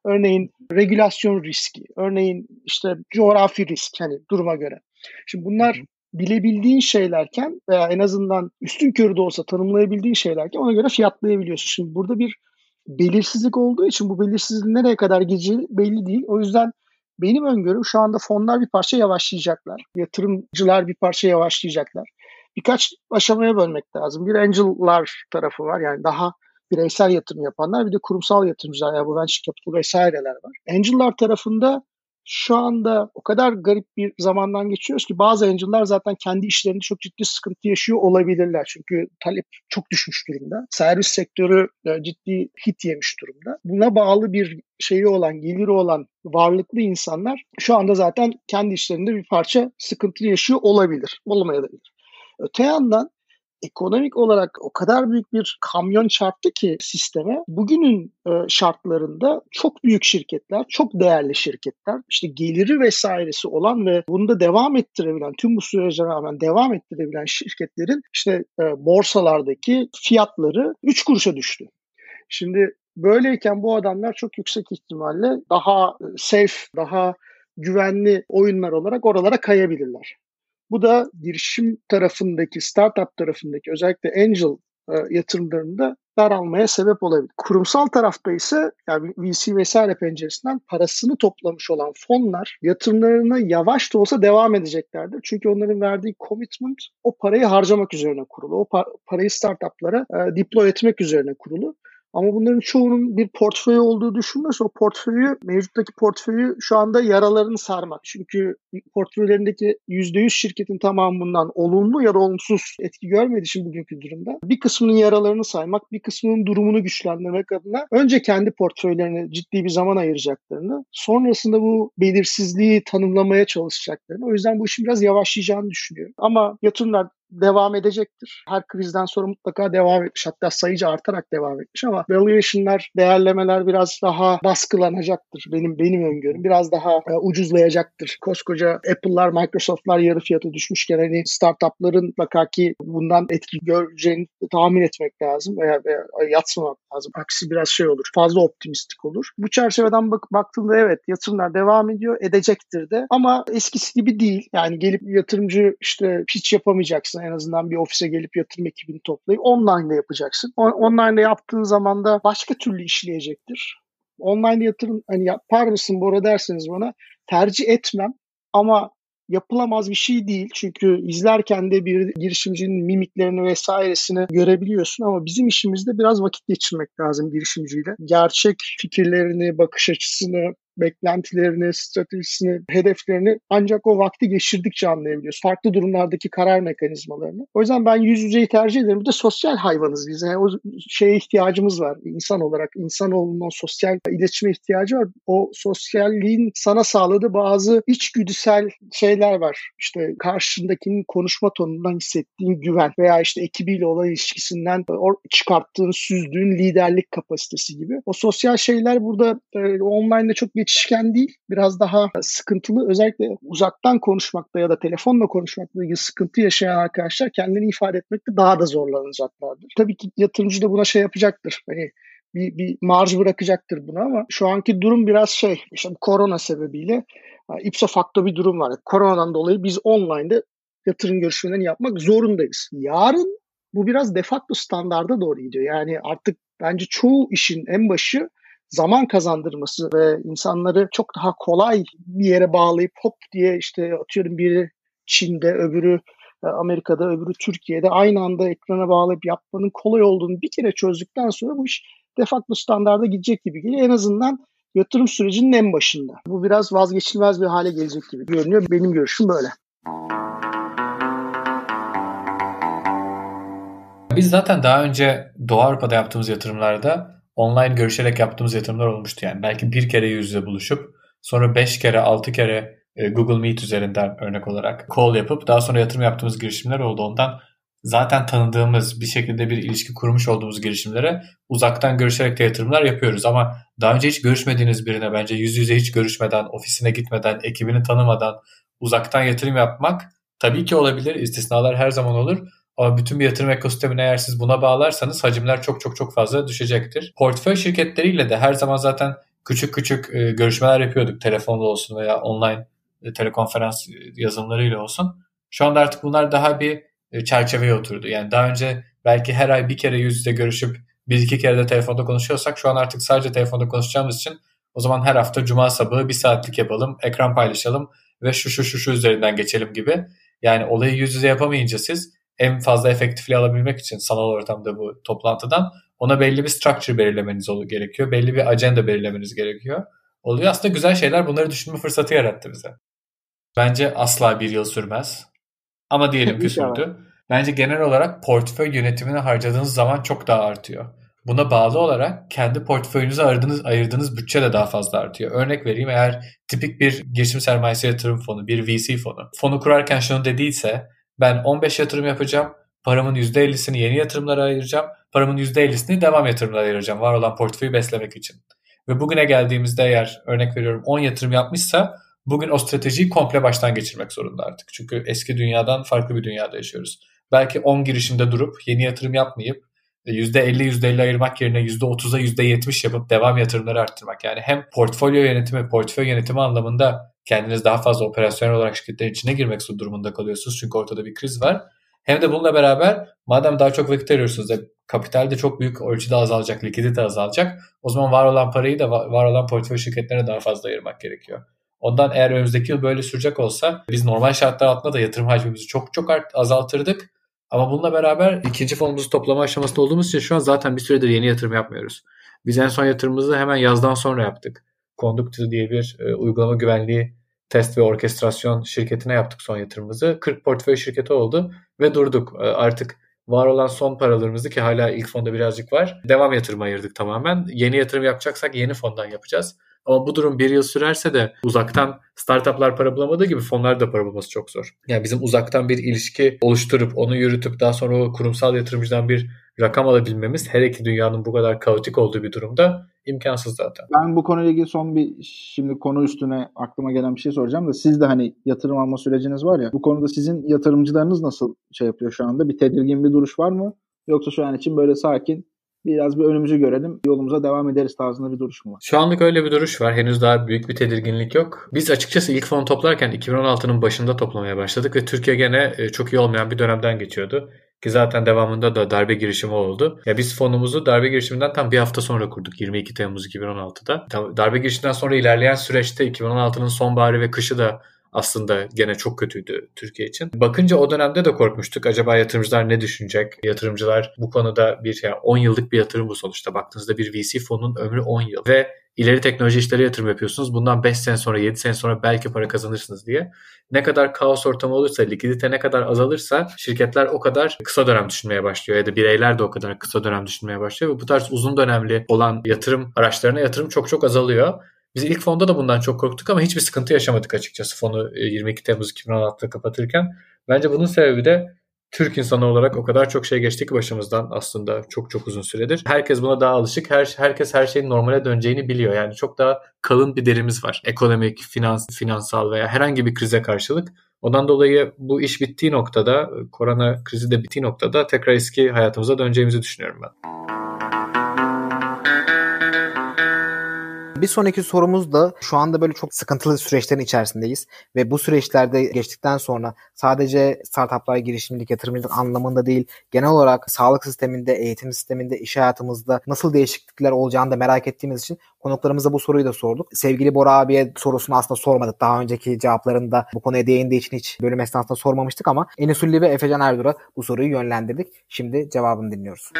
örneğin regülasyon riski, örneğin işte coğrafi risk hani duruma göre. Şimdi bunlar bilebildiğin şeylerken veya en azından üstün körü de olsa tanımlayabildiğin şeylerken ona göre fiyatlayabiliyorsun. Şimdi burada bir belirsizlik olduğu için bu belirsizliğin nereye kadar gideceği belli değil. O yüzden benim öngörüm şu anda fonlar bir parça yavaşlayacaklar. Yatırımcılar bir parça yavaşlayacaklar. Birkaç aşamaya bölmek lazım. Bir angel'lar tarafı var yani daha bireysel yatırım yapanlar bir de kurumsal yatırımcılar yani bu venture capital vesaireler var. Angel'lar tarafında şu anda o kadar garip bir zamandan geçiyoruz ki bazı angel'lar zaten kendi işlerinde çok ciddi sıkıntı yaşıyor olabilirler. Çünkü talep çok düşmüş durumda. Servis sektörü e, ciddi hit yemiş durumda. Buna bağlı bir şeyi olan, geliri olan varlıklı insanlar şu anda zaten kendi işlerinde bir parça sıkıntı yaşıyor olabilir. Olmayabilir. Öte yandan ekonomik olarak o kadar büyük bir kamyon çarptı ki sisteme. Bugünün e, şartlarında çok büyük şirketler, çok değerli şirketler, işte geliri vesairesi olan ve bunu da devam ettirebilen, tüm bu sürece rağmen devam ettirebilen şirketlerin işte e, borsalardaki fiyatları 3 kuruşa düştü. Şimdi böyleyken bu adamlar çok yüksek ihtimalle daha e, safe, daha güvenli oyunlar olarak oralara kayabilirler. Bu da girişim tarafındaki, startup tarafındaki özellikle angel e, yatırımlarında daralmaya sebep olabilir. Kurumsal tarafta ise yani VC vesaire penceresinden parasını toplamış olan fonlar yatırımlarına yavaş da olsa devam edeceklerdir. Çünkü onların verdiği commitment o parayı harcamak üzerine kurulu. O par- parayı startuplara e, deploy etmek üzerine kurulu. Ama bunların çoğunun bir portföyü olduğu düşünülürse o portföyü, mevcuttaki portföyü şu anda yaralarını sarmak. Çünkü portföylerindeki %100 şirketin tamamından olumlu ya da olumsuz etki görmediği için bugünkü durumda bir kısmının yaralarını saymak, bir kısmının durumunu güçlendirmek adına önce kendi portföylerine ciddi bir zaman ayıracaklarını, sonrasında bu belirsizliği tanımlamaya çalışacaklarını. O yüzden bu işin biraz yavaşlayacağını düşünüyorum. Ama yatırımlar devam edecektir. Her krizden sonra mutlaka devam etmiş. Hatta sayıcı artarak devam etmiş ama valuation'lar, değerlemeler biraz daha baskılanacaktır. Benim benim öngörüm. Biraz daha e, ucuzlayacaktır. Koskoca Apple'lar, Microsoft'lar yarı fiyatı düşmüşken hani startup'ların mutlaka ki bundan etki göreceğini tahmin etmek lazım veya, veya yatsımamak lazım. Aksi biraz şey olur. Fazla optimistik olur. Bu çerçeveden bak baktığında evet yatırımlar devam ediyor. Edecektir de. Ama eskisi gibi değil. Yani gelip yatırımcı işte pitch yapamayacaksın yapacaksın. En azından bir ofise gelip yatırım ekibini toplayıp online de yapacaksın. Online de yaptığın zaman da başka türlü işleyecektir. Online yatırım hani yapar mısın Bora derseniz bana tercih etmem ama yapılamaz bir şey değil. Çünkü izlerken de bir girişimcinin mimiklerini vesairesini görebiliyorsun ama bizim işimizde biraz vakit geçirmek lazım girişimciyle. Gerçek fikirlerini, bakış açısını, beklentilerini, stratejisini, hedeflerini ancak o vakti geçirdikçe anlayabiliyoruz. Farklı durumlardaki karar mekanizmalarını. O yüzden ben yüz yüzeyi tercih ederim. Bir de sosyal hayvanız biz. Yani o şeye ihtiyacımız var insan olarak. İnsanoğlunun o sosyal iletişime ihtiyacı var. O sosyalliğin sana sağladığı bazı içgüdüsel şeyler var. İşte karşındakinin konuşma tonundan hissettiğin güven veya işte ekibiyle olan ilişkisinden çıkarttığın, süzdüğün liderlik kapasitesi gibi. O sosyal şeyler burada e, online'da çok geç yetişken değil biraz daha sıkıntılı özellikle uzaktan konuşmakta ya da telefonla konuşmakta ilgili sıkıntı yaşayan arkadaşlar kendini ifade etmekte daha da zorlanacaklardır. Tabii ki yatırımcı da buna şey yapacaktır. Hani bir, bir marj bırakacaktır buna ama şu anki durum biraz şey işte korona sebebiyle ipso facto bir durum var. Koronadan dolayı biz online'da yatırım görüşmelerini yapmak zorundayız. Yarın bu biraz de facto standarda doğru gidiyor. Yani artık bence çoğu işin en başı zaman kazandırması ve insanları çok daha kolay bir yere bağlayıp hop diye işte atıyorum biri Çin'de öbürü e, Amerika'da öbürü Türkiye'de aynı anda ekrana bağlayıp yapmanın kolay olduğunu bir kere çözdükten sonra bu iş de facto standarda gidecek gibi geliyor. En azından yatırım sürecinin en başında. Bu biraz vazgeçilmez bir hale gelecek gibi görünüyor. Benim görüşüm böyle. Biz zaten daha önce Doğu Avrupa'da yaptığımız yatırımlarda online görüşerek yaptığımız yatırımlar olmuştu. Yani belki bir kere yüz yüze buluşup sonra beş kere altı kere e, Google Meet üzerinden örnek olarak call yapıp daha sonra yatırım yaptığımız girişimler oldu. Ondan zaten tanıdığımız bir şekilde bir ilişki kurmuş olduğumuz girişimlere uzaktan görüşerek de yatırımlar yapıyoruz. Ama daha önce hiç görüşmediğiniz birine bence yüz yüze hiç görüşmeden, ofisine gitmeden, ekibini tanımadan uzaktan yatırım yapmak tabii ki olabilir. İstisnalar her zaman olur. Ama bütün bir yatırım ekosistemini eğer siz buna bağlarsanız hacimler çok çok çok fazla düşecektir. Portföy şirketleriyle de her zaman zaten küçük küçük e, görüşmeler yapıyorduk. Telefonla olsun veya online e, telekonferans yazılımlarıyla olsun. Şu anda artık bunlar daha bir e, çerçeveye oturdu. Yani daha önce belki her ay bir kere yüz yüze görüşüp bir iki kere de telefonda konuşuyorsak şu an artık sadece telefonda konuşacağımız için o zaman her hafta cuma sabahı bir saatlik yapalım, ekran paylaşalım ve şu şu şu şu üzerinden geçelim gibi. Yani olayı yüz yüze yapamayınca siz en fazla efektifliği alabilmek için sanal ortamda bu toplantıdan ona belli bir structure belirlemeniz gerekiyor. Belli bir agenda belirlemeniz gerekiyor. Oluyor aslında güzel şeyler bunları düşünme fırsatı yarattı bize. Bence asla bir yıl sürmez. Ama diyelim ki sürdü. Bence genel olarak portföy yönetimine harcadığınız zaman çok daha artıyor. Buna bağlı olarak kendi portföyünüze ayırdığınız, ayırdığınız bütçe de daha fazla artıyor. Örnek vereyim eğer tipik bir girişim sermayesi yatırım fonu, bir VC fonu. Fonu kurarken şunu dediyse ben 15 yatırım yapacağım. Paramın %50'sini yeni yatırımlara ayıracağım. Paramın %50'sini devam yatırımlara ayıracağım. Var olan portföyü beslemek için. Ve bugüne geldiğimizde eğer örnek veriyorum 10 yatırım yapmışsa bugün o stratejiyi komple baştan geçirmek zorunda artık. Çünkü eski dünyadan farklı bir dünyada yaşıyoruz. Belki 10 girişimde durup yeni yatırım yapmayıp %50 %50 ayırmak yerine %30'a %70 yapıp devam yatırımları arttırmak. Yani hem portfolyo yönetimi, portföy yönetimi anlamında kendiniz daha fazla operasyonel olarak şirketlerin içine girmek durumunda kalıyorsunuz. Çünkü ortada bir kriz var. Hem de bununla beraber madem daha çok vakit ayırıyorsunuz kapital de çok büyük ölçüde azalacak, likidite azalacak. O zaman var olan parayı da var olan portföy şirketlerine daha fazla ayırmak gerekiyor. Ondan eğer önümüzdeki yıl böyle sürecek olsa biz normal şartlar altında da yatırım hacmimizi çok çok azaltırdık. Ama bununla beraber ikinci fonumuzu toplama aşamasında olduğumuz için şu an zaten bir süredir yeni yatırım yapmıyoruz. Biz en son yatırımımızı hemen yazdan sonra yaptık. Conductor diye bir e, uygulama güvenliği test ve orkestrasyon şirketine yaptık son yatırımımızı. 40 portföy şirketi oldu ve durduk. E, artık var olan son paralarımızı ki hala ilk fonda birazcık var. Devam yatırım ayırdık tamamen. Yeni yatırım yapacaksak yeni fondan yapacağız. Ama bu durum bir yıl sürerse de uzaktan startuplar para bulamadığı gibi fonlar da para bulması çok zor. Yani bizim uzaktan bir ilişki oluşturup onu yürütüp daha sonra o kurumsal yatırımcıdan bir rakam alabilmemiz her iki dünyanın bu kadar kaotik olduğu bir durumda imkansız zaten. Ben bu konuyla ilgili son bir şimdi konu üstüne aklıma gelen bir şey soracağım da siz de hani yatırım alma süreciniz var ya bu konuda sizin yatırımcılarınız nasıl şey yapıyor şu anda? Bir tedirgin bir duruş var mı? Yoksa şu an için böyle sakin biraz bir önümüzü görelim yolumuza devam ederiz tarzında bir duruş mu var? Şu anlık öyle bir duruş var. Henüz daha büyük bir tedirginlik yok. Biz açıkçası ilk fon toplarken 2016'nın başında toplamaya başladık ve Türkiye gene e, çok iyi olmayan bir dönemden geçiyordu. Ki zaten devamında da darbe girişimi oldu. Ya biz fonumuzu darbe girişiminden tam bir hafta sonra kurduk. 22 Temmuz 2016'da. Darbe girişiminden sonra ilerleyen süreçte 2016'nın sonbaharı ve kışı da aslında gene çok kötüydü Türkiye için. Bakınca o dönemde de korkmuştuk. Acaba yatırımcılar ne düşünecek? Yatırımcılar bu konuda bir yani 10 yıllık bir yatırım bu sonuçta. Baktığınızda bir VC fonunun ömrü 10 yıl ve ileri teknoloji işleri yatırım yapıyorsunuz. Bundan 5 sene sonra 7 sene sonra belki para kazanırsınız diye. Ne kadar kaos ortamı olursa, likidite ne kadar azalırsa şirketler o kadar kısa dönem düşünmeye başlıyor ya da bireyler de o kadar kısa dönem düşünmeye başlıyor ve bu tarz uzun dönemli olan yatırım araçlarına yatırım çok çok azalıyor. Biz ilk fonda da bundan çok korktuk ama hiçbir sıkıntı yaşamadık açıkçası fonu 22 e, Temmuz 2016'da kapatırken. Bence bunun sebebi de Türk insanı olarak o kadar çok şey geçti ki başımızdan aslında çok çok uzun süredir. Herkes buna daha alışık. Her, herkes her şeyin normale döneceğini biliyor. Yani çok daha kalın bir derimiz var. Ekonomik, finans, finansal veya herhangi bir krize karşılık. Ondan dolayı bu iş bittiği noktada, korona krizi de bittiği noktada tekrar eski hayatımıza döneceğimizi düşünüyorum ben. Bir sonraki sorumuz da şu anda böyle çok sıkıntılı süreçlerin içerisindeyiz ve bu süreçlerde geçtikten sonra sadece startuplar, girişimcilik, yatırımcılık anlamında değil genel olarak sağlık sisteminde, eğitim sisteminde, iş hayatımızda nasıl değişiklikler olacağını da merak ettiğimiz için konuklarımıza bu soruyu da sorduk. Sevgili Bora abiye sorusunu aslında sormadık. Daha önceki cevaplarında bu konuya değindiği için hiç bölüm esnasında sormamıştık ama Enes Ülli ve Efecan Erdur'a bu soruyu yönlendirdik. Şimdi cevabını dinliyoruz.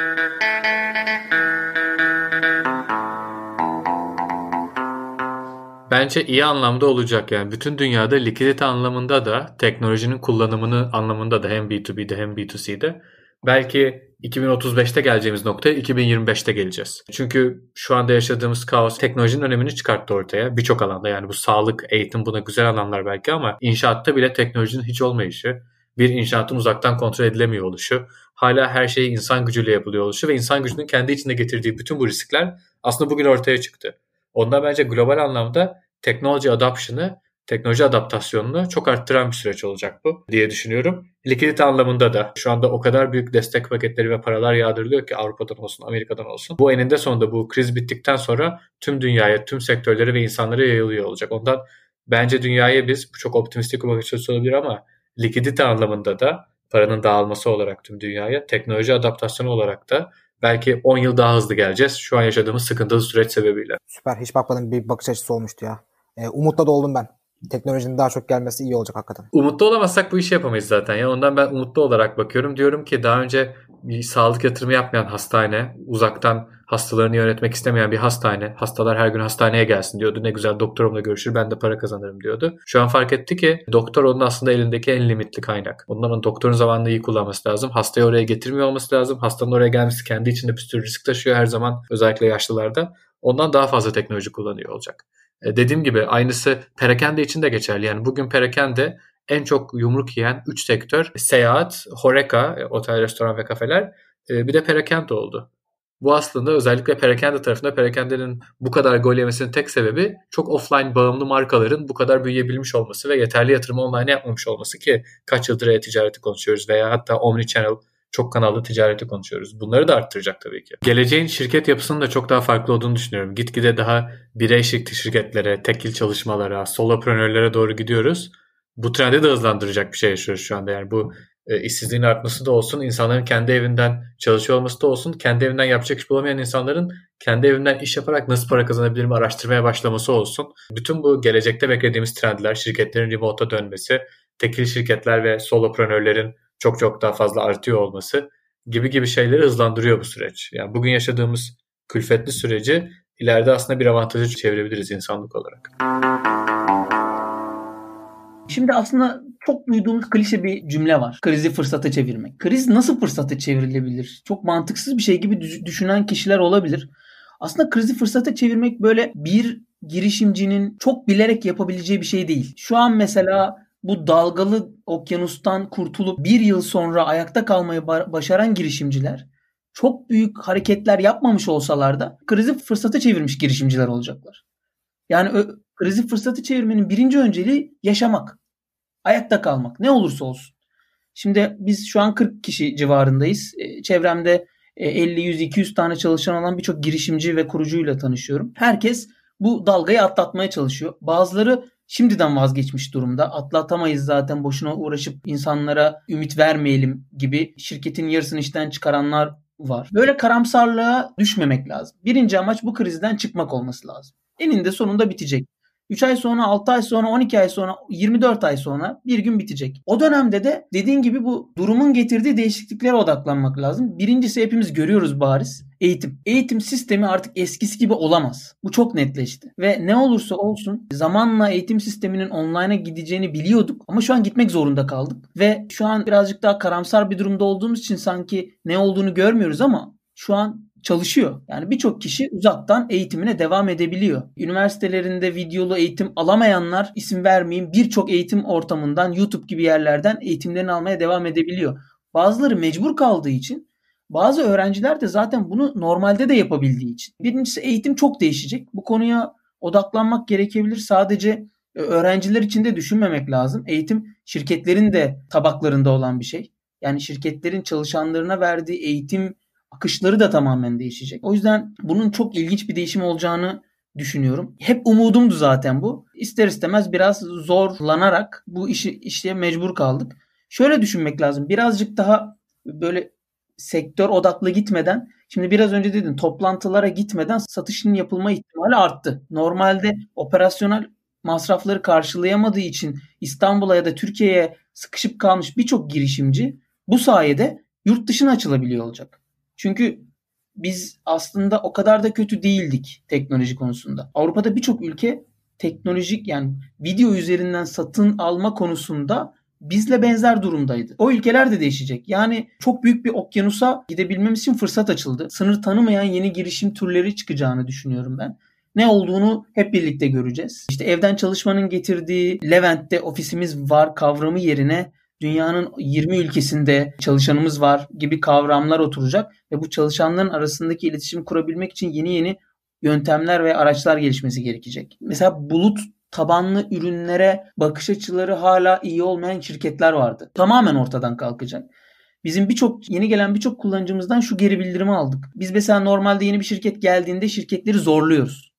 Bence iyi anlamda olacak yani. Bütün dünyada likidite anlamında da teknolojinin kullanımını anlamında da hem B2B'de hem B2C'de belki 2035'te geleceğimiz noktaya 2025'te geleceğiz. Çünkü şu anda yaşadığımız kaos teknolojinin önemini çıkarttı ortaya. Birçok alanda yani bu sağlık, eğitim buna güzel alanlar belki ama inşaatta bile teknolojinin hiç olmayışı, bir inşaatın uzaktan kontrol edilemiyor oluşu, hala her şey insan gücüyle yapılıyor oluşu ve insan gücünün kendi içinde getirdiği bütün bu riskler aslında bugün ortaya çıktı. Onda bence global anlamda teknoloji adaption'ı, teknoloji adaptasyonunu çok arttıran bir süreç olacak bu diye düşünüyorum. Likidite anlamında da şu anda o kadar büyük destek paketleri ve paralar yağdırılıyor ki Avrupa'dan olsun, Amerika'dan olsun. Bu eninde sonunda bu kriz bittikten sonra tüm dünyaya, tüm sektörlere ve insanlara yayılıyor olacak. Ondan bence dünyaya biz bu çok optimistik bir bakış olabilir ama likidite anlamında da paranın dağılması olarak tüm dünyaya, teknoloji adaptasyonu olarak da belki 10 yıl daha hızlı geleceğiz. Şu an yaşadığımız sıkıntılı süreç sebebiyle. Süper. Hiç bakmadım bir bakış açısı olmuştu ya. E, umutla da oldum ben. Teknolojinin daha çok gelmesi iyi olacak hakikaten. Umutlu olamazsak bu işi yapamayız zaten ya. Ondan ben umutlu olarak bakıyorum. Diyorum ki daha önce bir sağlık yatırımı yapmayan hastane, uzaktan hastalarını yönetmek istemeyen bir hastane, hastalar her gün hastaneye gelsin diyordu. Ne güzel doktorumla görüşür ben de para kazanırım diyordu. Şu an fark etti ki doktor onun aslında elindeki en limitli kaynak. Ondan doktorun zamanını iyi kullanması lazım. Hastayı oraya getirmiyor olması lazım. Hastanın oraya gelmesi kendi içinde bir sürü risk taşıyor her zaman özellikle yaşlılarda. Ondan daha fazla teknoloji kullanıyor olacak. E, dediğim gibi aynısı perakende için de geçerli. Yani bugün perakende en çok yumruk yiyen 3 sektör seyahat, horeca, e, otel, restoran ve kafeler e, bir de perakende oldu. Bu aslında özellikle perakende tarafında perakendenin bu kadar gol yemesinin tek sebebi çok offline bağımlı markaların bu kadar büyüyebilmiş olması ve yeterli yatırımı online yapmamış olması ki kaç yıldır e-ticareti konuşuyoruz veya hatta omni-channel çok kanallı ticareti konuşuyoruz. Bunları da arttıracak tabii ki. Geleceğin şirket yapısının da çok daha farklı olduğunu düşünüyorum. Gitgide daha birey şirketlere, tekil çalışmalara, soloprenörlere doğru gidiyoruz. Bu trendi de hızlandıracak bir şey yaşıyoruz şu anda. Yani bu e, işsizliğin artması da olsun, insanların kendi evinden çalışıyor olması da olsun, kendi evinden yapacak iş bulamayan insanların kendi evinden iş yaparak nasıl para kazanabilirim araştırmaya başlaması olsun. Bütün bu gelecekte beklediğimiz trendler, şirketlerin remote'a dönmesi, tekil şirketler ve soloprenörlerin çok çok daha fazla artıyor olması gibi gibi şeyleri hızlandırıyor bu süreç. Yani bugün yaşadığımız külfetli süreci ileride aslında bir avantajı çevirebiliriz insanlık olarak. Şimdi aslında çok duyduğumuz klişe bir cümle var. Krizi fırsata çevirmek. Kriz nasıl fırsata çevrilebilir? Çok mantıksız bir şey gibi düşünen kişiler olabilir. Aslında krizi fırsata çevirmek böyle bir girişimcinin çok bilerek yapabileceği bir şey değil. Şu an mesela bu dalgalı okyanustan kurtulup bir yıl sonra ayakta kalmayı başaran girişimciler çok büyük hareketler yapmamış olsalar da krizi fırsata çevirmiş girişimciler olacaklar. Yani krizi fırsatı çevirmenin birinci önceliği yaşamak. Ayakta kalmak. Ne olursa olsun. Şimdi biz şu an 40 kişi civarındayız. E, çevremde 50, 100, 200 tane çalışan olan birçok girişimci ve kurucuyla tanışıyorum. Herkes bu dalgayı atlatmaya çalışıyor. Bazıları şimdiden vazgeçmiş durumda. Atlatamayız zaten boşuna uğraşıp insanlara ümit vermeyelim gibi şirketin yarısını işten çıkaranlar var. Böyle karamsarlığa düşmemek lazım. Birinci amaç bu krizden çıkmak olması lazım. Eninde sonunda bitecek. 3 ay sonra, 6 ay sonra, 12 ay sonra, 24 ay sonra bir gün bitecek. O dönemde de dediğin gibi bu durumun getirdiği değişikliklere odaklanmak lazım. Birincisi hepimiz görüyoruz bariz. Eğitim. Eğitim sistemi artık eskisi gibi olamaz. Bu çok netleşti. Ve ne olursa olsun zamanla eğitim sisteminin online'a gideceğini biliyorduk ama şu an gitmek zorunda kaldık. Ve şu an birazcık daha karamsar bir durumda olduğumuz için sanki ne olduğunu görmüyoruz ama şu an çalışıyor. Yani birçok kişi uzaktan eğitimine devam edebiliyor. Üniversitelerinde videolu eğitim alamayanlar isim vermeyeyim birçok eğitim ortamından YouTube gibi yerlerden eğitimlerini almaya devam edebiliyor. Bazıları mecbur kaldığı için bazı öğrenciler de zaten bunu normalde de yapabildiği için. Birincisi eğitim çok değişecek. Bu konuya odaklanmak gerekebilir. Sadece e, öğrenciler için de düşünmemek lazım. Eğitim şirketlerin de tabaklarında olan bir şey. Yani şirketlerin çalışanlarına verdiği eğitim akışları da tamamen değişecek. O yüzden bunun çok ilginç bir değişim olacağını düşünüyorum. Hep umudumdu zaten bu. İster istemez biraz zorlanarak bu işi işe mecbur kaldık. Şöyle düşünmek lazım. Birazcık daha böyle sektör odaklı gitmeden şimdi biraz önce dedin toplantılara gitmeden satışın yapılma ihtimali arttı. Normalde operasyonel masrafları karşılayamadığı için İstanbul'a ya da Türkiye'ye sıkışıp kalmış birçok girişimci bu sayede yurt dışına açılabiliyor olacak. Çünkü biz aslında o kadar da kötü değildik teknoloji konusunda. Avrupa'da birçok ülke teknolojik yani video üzerinden satın alma konusunda bizle benzer durumdaydı. O ülkeler de değişecek. Yani çok büyük bir okyanusa gidebilmemiz için fırsat açıldı. Sınır tanımayan yeni girişim türleri çıkacağını düşünüyorum ben. Ne olduğunu hep birlikte göreceğiz. İşte evden çalışmanın getirdiği Levent'te ofisimiz var kavramı yerine dünyanın 20 ülkesinde çalışanımız var gibi kavramlar oturacak ve bu çalışanların arasındaki iletişim kurabilmek için yeni yeni yöntemler ve araçlar gelişmesi gerekecek. Mesela bulut tabanlı ürünlere bakış açıları hala iyi olmayan şirketler vardı. Tamamen ortadan kalkacak. Bizim birçok yeni gelen birçok kullanıcımızdan şu geri bildirimi aldık. Biz mesela normalde yeni bir şirket geldiğinde şirketleri zorluyoruz.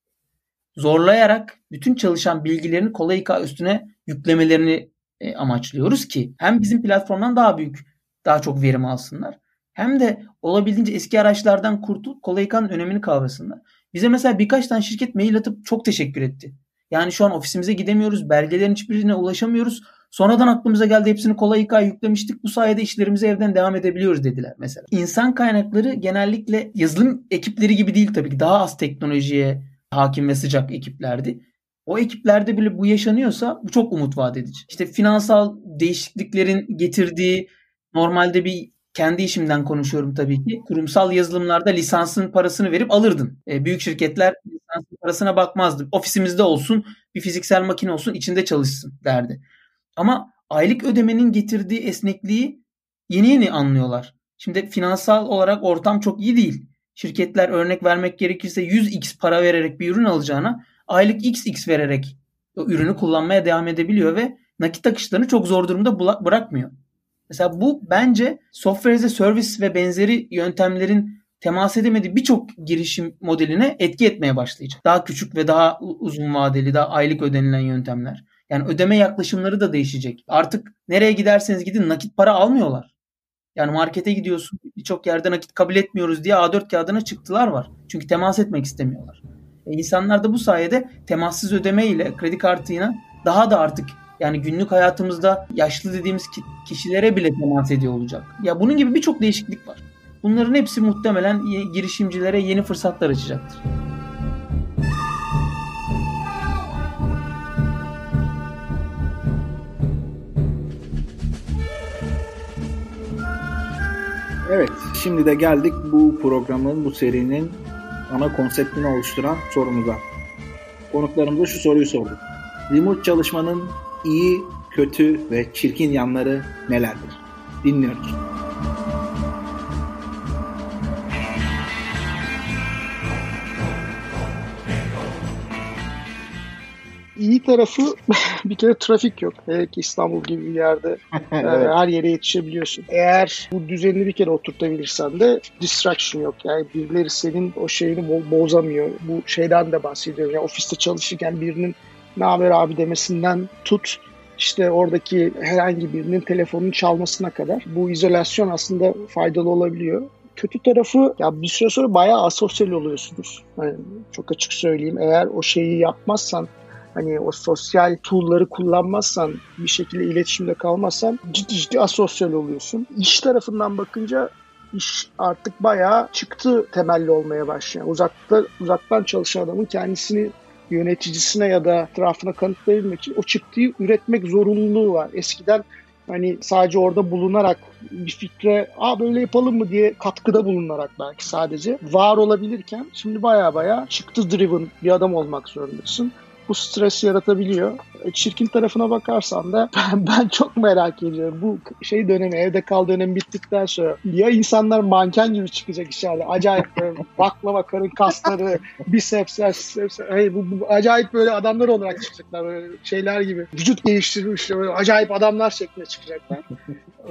Zorlayarak bütün çalışan bilgilerini kolay üstüne yüklemelerini e, amaçlıyoruz ki hem bizim platformdan daha büyük, daha çok verim alsınlar. Hem de olabildiğince eski araçlardan kurtulup kolaykanın önemini kavrasınlar. Bize mesela birkaç tane şirket mail atıp çok teşekkür etti. Yani şu an ofisimize gidemiyoruz, belgelerin hiçbirine ulaşamıyoruz. Sonradan aklımıza geldi hepsini kolay İK yüklemiştik. Bu sayede işlerimize evden devam edebiliyoruz dediler mesela. İnsan kaynakları genellikle yazılım ekipleri gibi değil tabii ki. Daha az teknolojiye hakim ve sıcak ekiplerdi. O ekiplerde bile bu yaşanıyorsa bu çok umut vaat edici. İşte finansal değişikliklerin getirdiği normalde bir kendi işimden konuşuyorum tabii ki. Kurumsal yazılımlarda lisansın parasını verip alırdın. E, büyük şirketler lisansın parasına bakmazdı. Ofisimizde olsun, bir fiziksel makine olsun, içinde çalışsın derdi. Ama aylık ödemenin getirdiği esnekliği yeni yeni anlıyorlar. Şimdi finansal olarak ortam çok iyi değil. Şirketler örnek vermek gerekirse 100x para vererek bir ürün alacağına aylık XX vererek o ürünü kullanmaya devam edebiliyor ve nakit akışlarını çok zor durumda bırakmıyor. Mesela bu bence software as a service ve benzeri yöntemlerin temas edemediği birçok girişim modeline etki etmeye başlayacak. Daha küçük ve daha uzun vadeli, daha aylık ödenilen yöntemler. Yani ödeme yaklaşımları da değişecek. Artık nereye giderseniz gidin nakit para almıyorlar. Yani markete gidiyorsun birçok yerde nakit kabul etmiyoruz diye A4 kağıdına çıktılar var. Çünkü temas etmek istemiyorlar. E insanlar da bu sayede temassız ödeme ile kredi kartıyla daha da artık Yani günlük hayatımızda yaşlı dediğimiz kişilere bile temas ediyor olacak. Ya bunun gibi birçok değişiklik var. Bunların hepsi muhtemelen girişimcilere yeni fırsatlar açacaktır. Evet, şimdi de geldik bu programın, bu serinin ana konseptini oluşturan sorumuza. Konuklarımıza şu soruyu sorduk. Remote çalışmanın iyi, kötü ve çirkin yanları nelerdir? Dinliyoruz. İyi tarafı bir kere trafik yok. Hele ki İstanbul gibi bir yerde evet. her yere yetişebiliyorsun. Eğer bu düzenini bir kere oturtabilirsen de distraction yok. Yani birileri senin o şeyini bo- bozamıyor. Bu şeyden de bahsediyorum. Yani ofiste çalışırken birinin ne haber abi demesinden tut işte oradaki herhangi birinin telefonunu çalmasına kadar bu izolasyon aslında faydalı olabiliyor kötü tarafı ya bir süre sonra bayağı asosyal oluyorsunuz. Yani çok açık söyleyeyim. Eğer o şeyi yapmazsan hani o sosyal tool'ları kullanmazsan bir şekilde iletişimde kalmazsan ciddi ciddi asosyal oluyorsun. İş tarafından bakınca iş artık bayağı çıktı temelli olmaya başlıyor. Uzakta uzaktan çalışan adamın kendisini yöneticisine ya da etrafına kanıtlayabilmek için o çıktığı üretmek zorunluluğu var. Eskiden hani sadece orada bulunarak bir fikre Aa böyle yapalım mı diye katkıda bulunarak belki sadece var olabilirken şimdi baya baya çıktı driven bir adam olmak zorundasın bu stres yaratabiliyor. E, çirkin tarafına bakarsan da ben, ben çok merak ediyorum. Bu şey dönemi, evde kal dönemi bittikten sonra ya insanlar manken gibi çıkacak içeride. Acayip böyle baklava karın kasları, bisepsler, bisepsler. Hey, bu, bu, acayip böyle adamlar olarak çıkacaklar. Böyle şeyler gibi. Vücut geliştirmiş böyle acayip adamlar şeklinde çıkacaklar.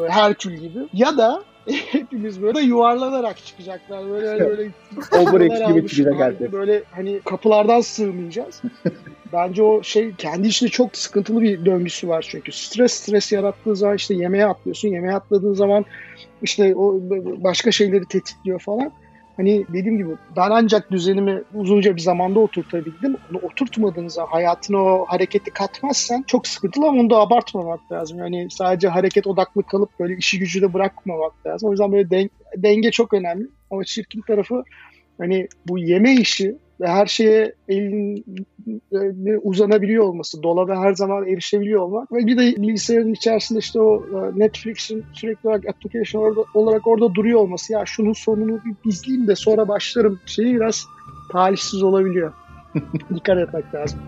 Herkül gibi. Ya da hepimiz böyle yuvarlanarak çıkacaklar. Böyle böyle Overex gibi çıkacak herkes. Böyle hani kapılardan sığmayacağız. Bence o şey kendi içinde çok sıkıntılı bir döngüsü var çünkü. Stres stres yarattığı zaman işte yemeğe atlıyorsun. Yemeğe atladığın zaman işte o başka şeyleri tetikliyor falan. Hani dediğim gibi ben ancak düzenimi uzunca bir zamanda oturtabildim. Onu oturtmadığınızda hayatına o hareketi katmazsan çok sıkıntılı ama onu da abartmamak lazım. Yani sadece hareket odaklı kalıp böyle işi gücü de bırakmamak lazım. O yüzden böyle den- denge çok önemli. Ama çirkin tarafı hani bu yeme işi ve her şeye elin uzanabiliyor olması, dolaba her zaman erişebiliyor olmak ve bir de bilgisayarın içerisinde işte o e, Netflix'in sürekli olarak application orada, olarak orada duruyor olması ya şunun sonunu bir izleyeyim de sonra başlarım şeyi biraz talihsiz olabiliyor. Dikkat etmek lazım.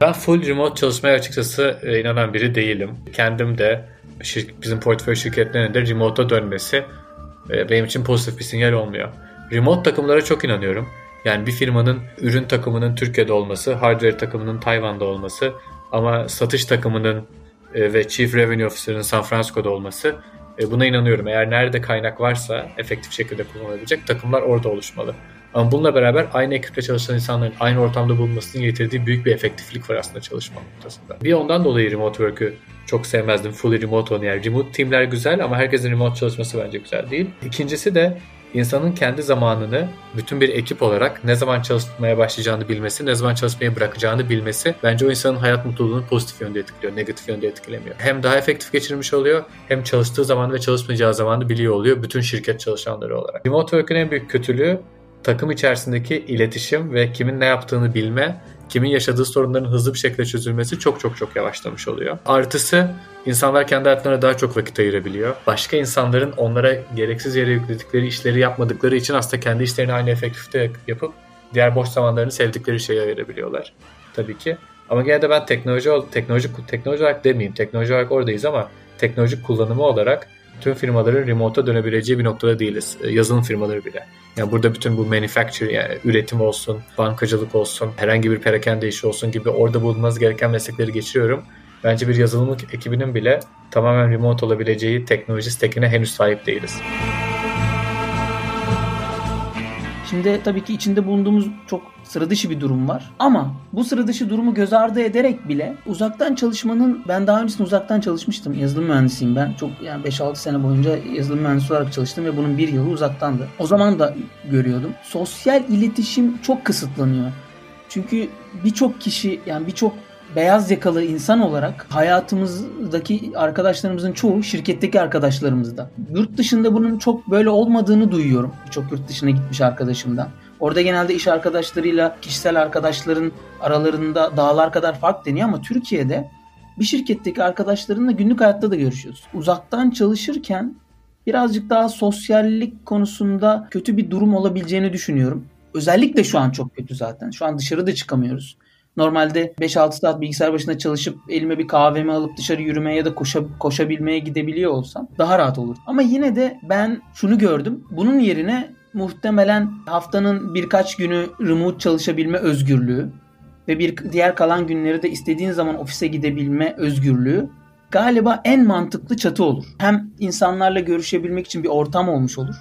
Ben full remote çalışmaya açıkçası e, inanan biri değilim. Kendim de bizim portföy şirketlerinin de remote'a dönmesi benim için pozitif bir sinyal olmuyor. Remote takımlara çok inanıyorum. Yani bir firmanın ürün takımının Türkiye'de olması, hardware takımının Tayvan'da olması ama satış takımının e, ve Chief Revenue Officer'ın San Francisco'da olması e, buna inanıyorum. Eğer nerede kaynak varsa efektif şekilde kullanılabilecek takımlar orada oluşmalı. Ama bununla beraber aynı ekiple çalışan insanların aynı ortamda bulunmasının getirdiği büyük bir efektiflik var aslında çalışma noktasında. Bir ondan dolayı remote work'ü çok sevmezdim. Fully remote olan yani remote teamler güzel ama herkesin remote çalışması bence güzel değil. İkincisi de insanın kendi zamanını bütün bir ekip olarak ne zaman çalışmaya başlayacağını bilmesi, ne zaman çalışmayı bırakacağını bilmesi bence o insanın hayat mutluluğunu pozitif yönde etkiliyor, negatif yönde etkilemiyor. Hem daha efektif geçirmiş oluyor hem çalıştığı zaman ve çalışmayacağı zamanı biliyor oluyor bütün şirket çalışanları olarak. Remote work'ün en büyük kötülüğü takım içerisindeki iletişim ve kimin ne yaptığını bilme kimin yaşadığı sorunların hızlı bir şekilde çözülmesi çok çok çok yavaşlamış oluyor. Artısı insanlar kendi hayatlarına daha çok vakit ayırabiliyor. Başka insanların onlara gereksiz yere yükledikleri işleri yapmadıkları için aslında kendi işlerini aynı efektifte yapıp diğer boş zamanlarını sevdikleri şeye ayırabiliyorlar. Tabii ki. Ama gene de ben teknoloji teknoloji teknoloji olarak demeyeyim. Teknoloji olarak oradayız ama teknolojik kullanımı olarak tüm firmaların remote'a dönebileceği bir noktada değiliz. E, yazılım firmaları bile. Yani burada bütün bu manufacture yani üretim olsun, bankacılık olsun, herhangi bir perakende işi olsun gibi orada bulunması gereken meslekleri geçiriyorum. Bence bir yazılım ekibinin bile tamamen remote olabileceği teknoloji stekine henüz sahip değiliz. Şimdi tabii ki içinde bulunduğumuz çok sıra dışı bir durum var. Ama bu sıra dışı durumu göz ardı ederek bile uzaktan çalışmanın ben daha öncesinde uzaktan çalışmıştım. Yazılım mühendisiyim ben. Çok yani 5-6 sene boyunca yazılım mühendisi olarak çalıştım ve bunun bir yılı uzaktandı. O zaman da görüyordum. Sosyal iletişim çok kısıtlanıyor. Çünkü birçok kişi yani birçok beyaz yakalı insan olarak hayatımızdaki arkadaşlarımızın çoğu şirketteki arkadaşlarımız da. Yurt dışında bunun çok böyle olmadığını duyuyorum. Birçok yurt dışına gitmiş arkadaşımdan. Orada genelde iş arkadaşlarıyla kişisel arkadaşların aralarında dağlar kadar fark deniyor ama Türkiye'de bir şirketteki arkadaşlarınla günlük hayatta da görüşüyoruz. Uzaktan çalışırken birazcık daha sosyallik konusunda kötü bir durum olabileceğini düşünüyorum. Özellikle şu an çok kötü zaten. Şu an dışarıda çıkamıyoruz. Normalde 5-6 saat bilgisayar başında çalışıp elime bir kahvemi alıp dışarı yürümeye ya da koşa, koşabilmeye gidebiliyor olsam daha rahat olur. Ama yine de ben şunu gördüm. Bunun yerine muhtemelen haftanın birkaç günü remote çalışabilme özgürlüğü ve bir diğer kalan günleri de istediğin zaman ofise gidebilme özgürlüğü galiba en mantıklı çatı olur. Hem insanlarla görüşebilmek için bir ortam olmuş olur.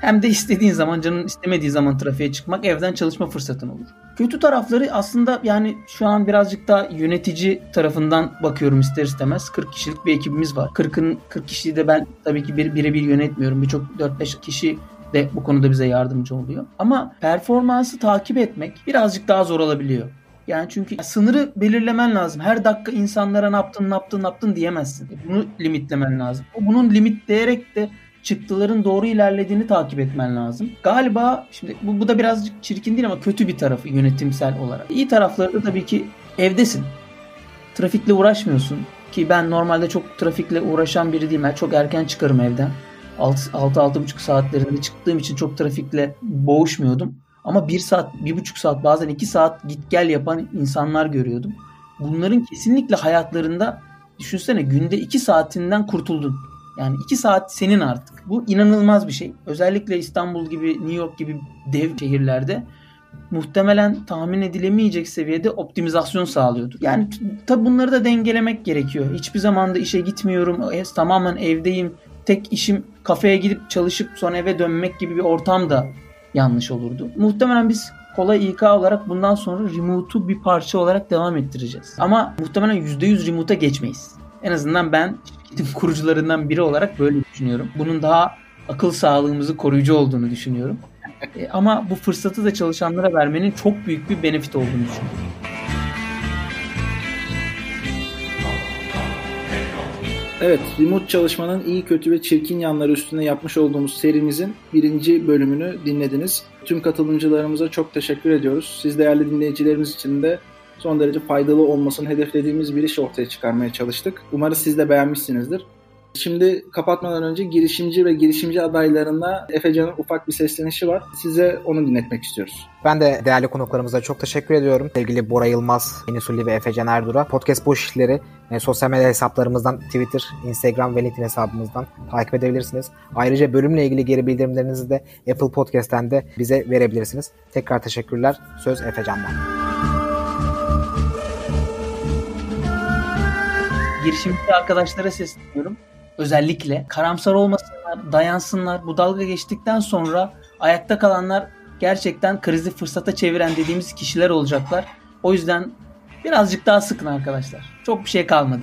Hem de istediğin zaman canın istemediği zaman trafiğe çıkmak evden çalışma fırsatın olur. Kötü tarafları aslında yani şu an birazcık da yönetici tarafından bakıyorum ister istemez. 40 kişilik bir ekibimiz var. 40'ın 40 kişiyi de ben tabii ki bir, birebir yönetmiyorum. Birçok 4-5 kişi de bu konuda bize yardımcı oluyor. Ama performansı takip etmek birazcık daha zor olabiliyor. Yani çünkü sınırı belirlemen lazım. Her dakika insanlara ne yaptın ne yaptın ne yaptın diyemezsin. Bunu limitlemen lazım. Bunun limitleyerek de çıktıların doğru ilerlediğini takip etmen lazım. Galiba şimdi bu, bu da birazcık çirkin değil ama kötü bir tarafı yönetimsel olarak. İyi tarafları da tabii ki evdesin. Trafikle uğraşmıyorsun. Ki ben normalde çok trafikle uğraşan biri değilim. Ben çok erken çıkarım evden. 6-6,5 saatlerinde çıktığım için çok trafikle boğuşmuyordum. Ama 1 saat, 1,5 saat bazen 2 saat git gel yapan insanlar görüyordum. Bunların kesinlikle hayatlarında düşünsene günde 2 saatinden kurtuldun. Yani 2 saat senin artık. Bu inanılmaz bir şey. Özellikle İstanbul gibi, New York gibi dev şehirlerde muhtemelen tahmin edilemeyecek seviyede optimizasyon sağlıyordur. Yani tabi bunları da dengelemek gerekiyor. Hiçbir zaman da işe gitmiyorum. Tamamen evdeyim. Tek işim kafeye gidip çalışıp sonra eve dönmek gibi bir ortam da yanlış olurdu. Muhtemelen biz kolay İK olarak bundan sonra remote'u bir parça olarak devam ettireceğiz. Ama muhtemelen %100 remote'a geçmeyiz. En azından ben şirketin kurucularından biri olarak böyle düşünüyorum. Bunun daha akıl sağlığımızı koruyucu olduğunu düşünüyorum. e, ama bu fırsatı da çalışanlara vermenin çok büyük bir benefit olduğunu düşünüyorum. Evet, remote çalışmanın iyi, kötü ve çirkin yanları üstüne yapmış olduğumuz serimizin birinci bölümünü dinlediniz. Tüm katılımcılarımıza çok teşekkür ediyoruz. Siz değerli dinleyicilerimiz için de son derece faydalı olmasını hedeflediğimiz bir iş ortaya çıkarmaya çalıştık. Umarız siz de beğenmişsinizdir. Şimdi kapatmadan önce girişimci ve girişimci adaylarına Efecan'ın ufak bir seslenişi var. Size onu dinletmek istiyoruz. Ben de değerli konuklarımıza çok teşekkür ediyorum. Sevgili Bora Yılmaz, Enisulli ve Efecan Erdur'a. Podcast Boş İşleri e, sosyal medya hesaplarımızdan Twitter, Instagram ve LinkedIn hesabımızdan takip edebilirsiniz. Ayrıca bölümle ilgili geri bildirimlerinizi de Apple Podcast'ten de bize verebilirsiniz. Tekrar teşekkürler. Söz Efecan'dan. Girişimci arkadaşlara sesleniyorum özellikle karamsar olmasınlar, dayansınlar. Bu dalga geçtikten sonra ayakta kalanlar gerçekten krizi fırsata çeviren dediğimiz kişiler olacaklar. O yüzden birazcık daha sıkın arkadaşlar. Çok bir şey kalmadı.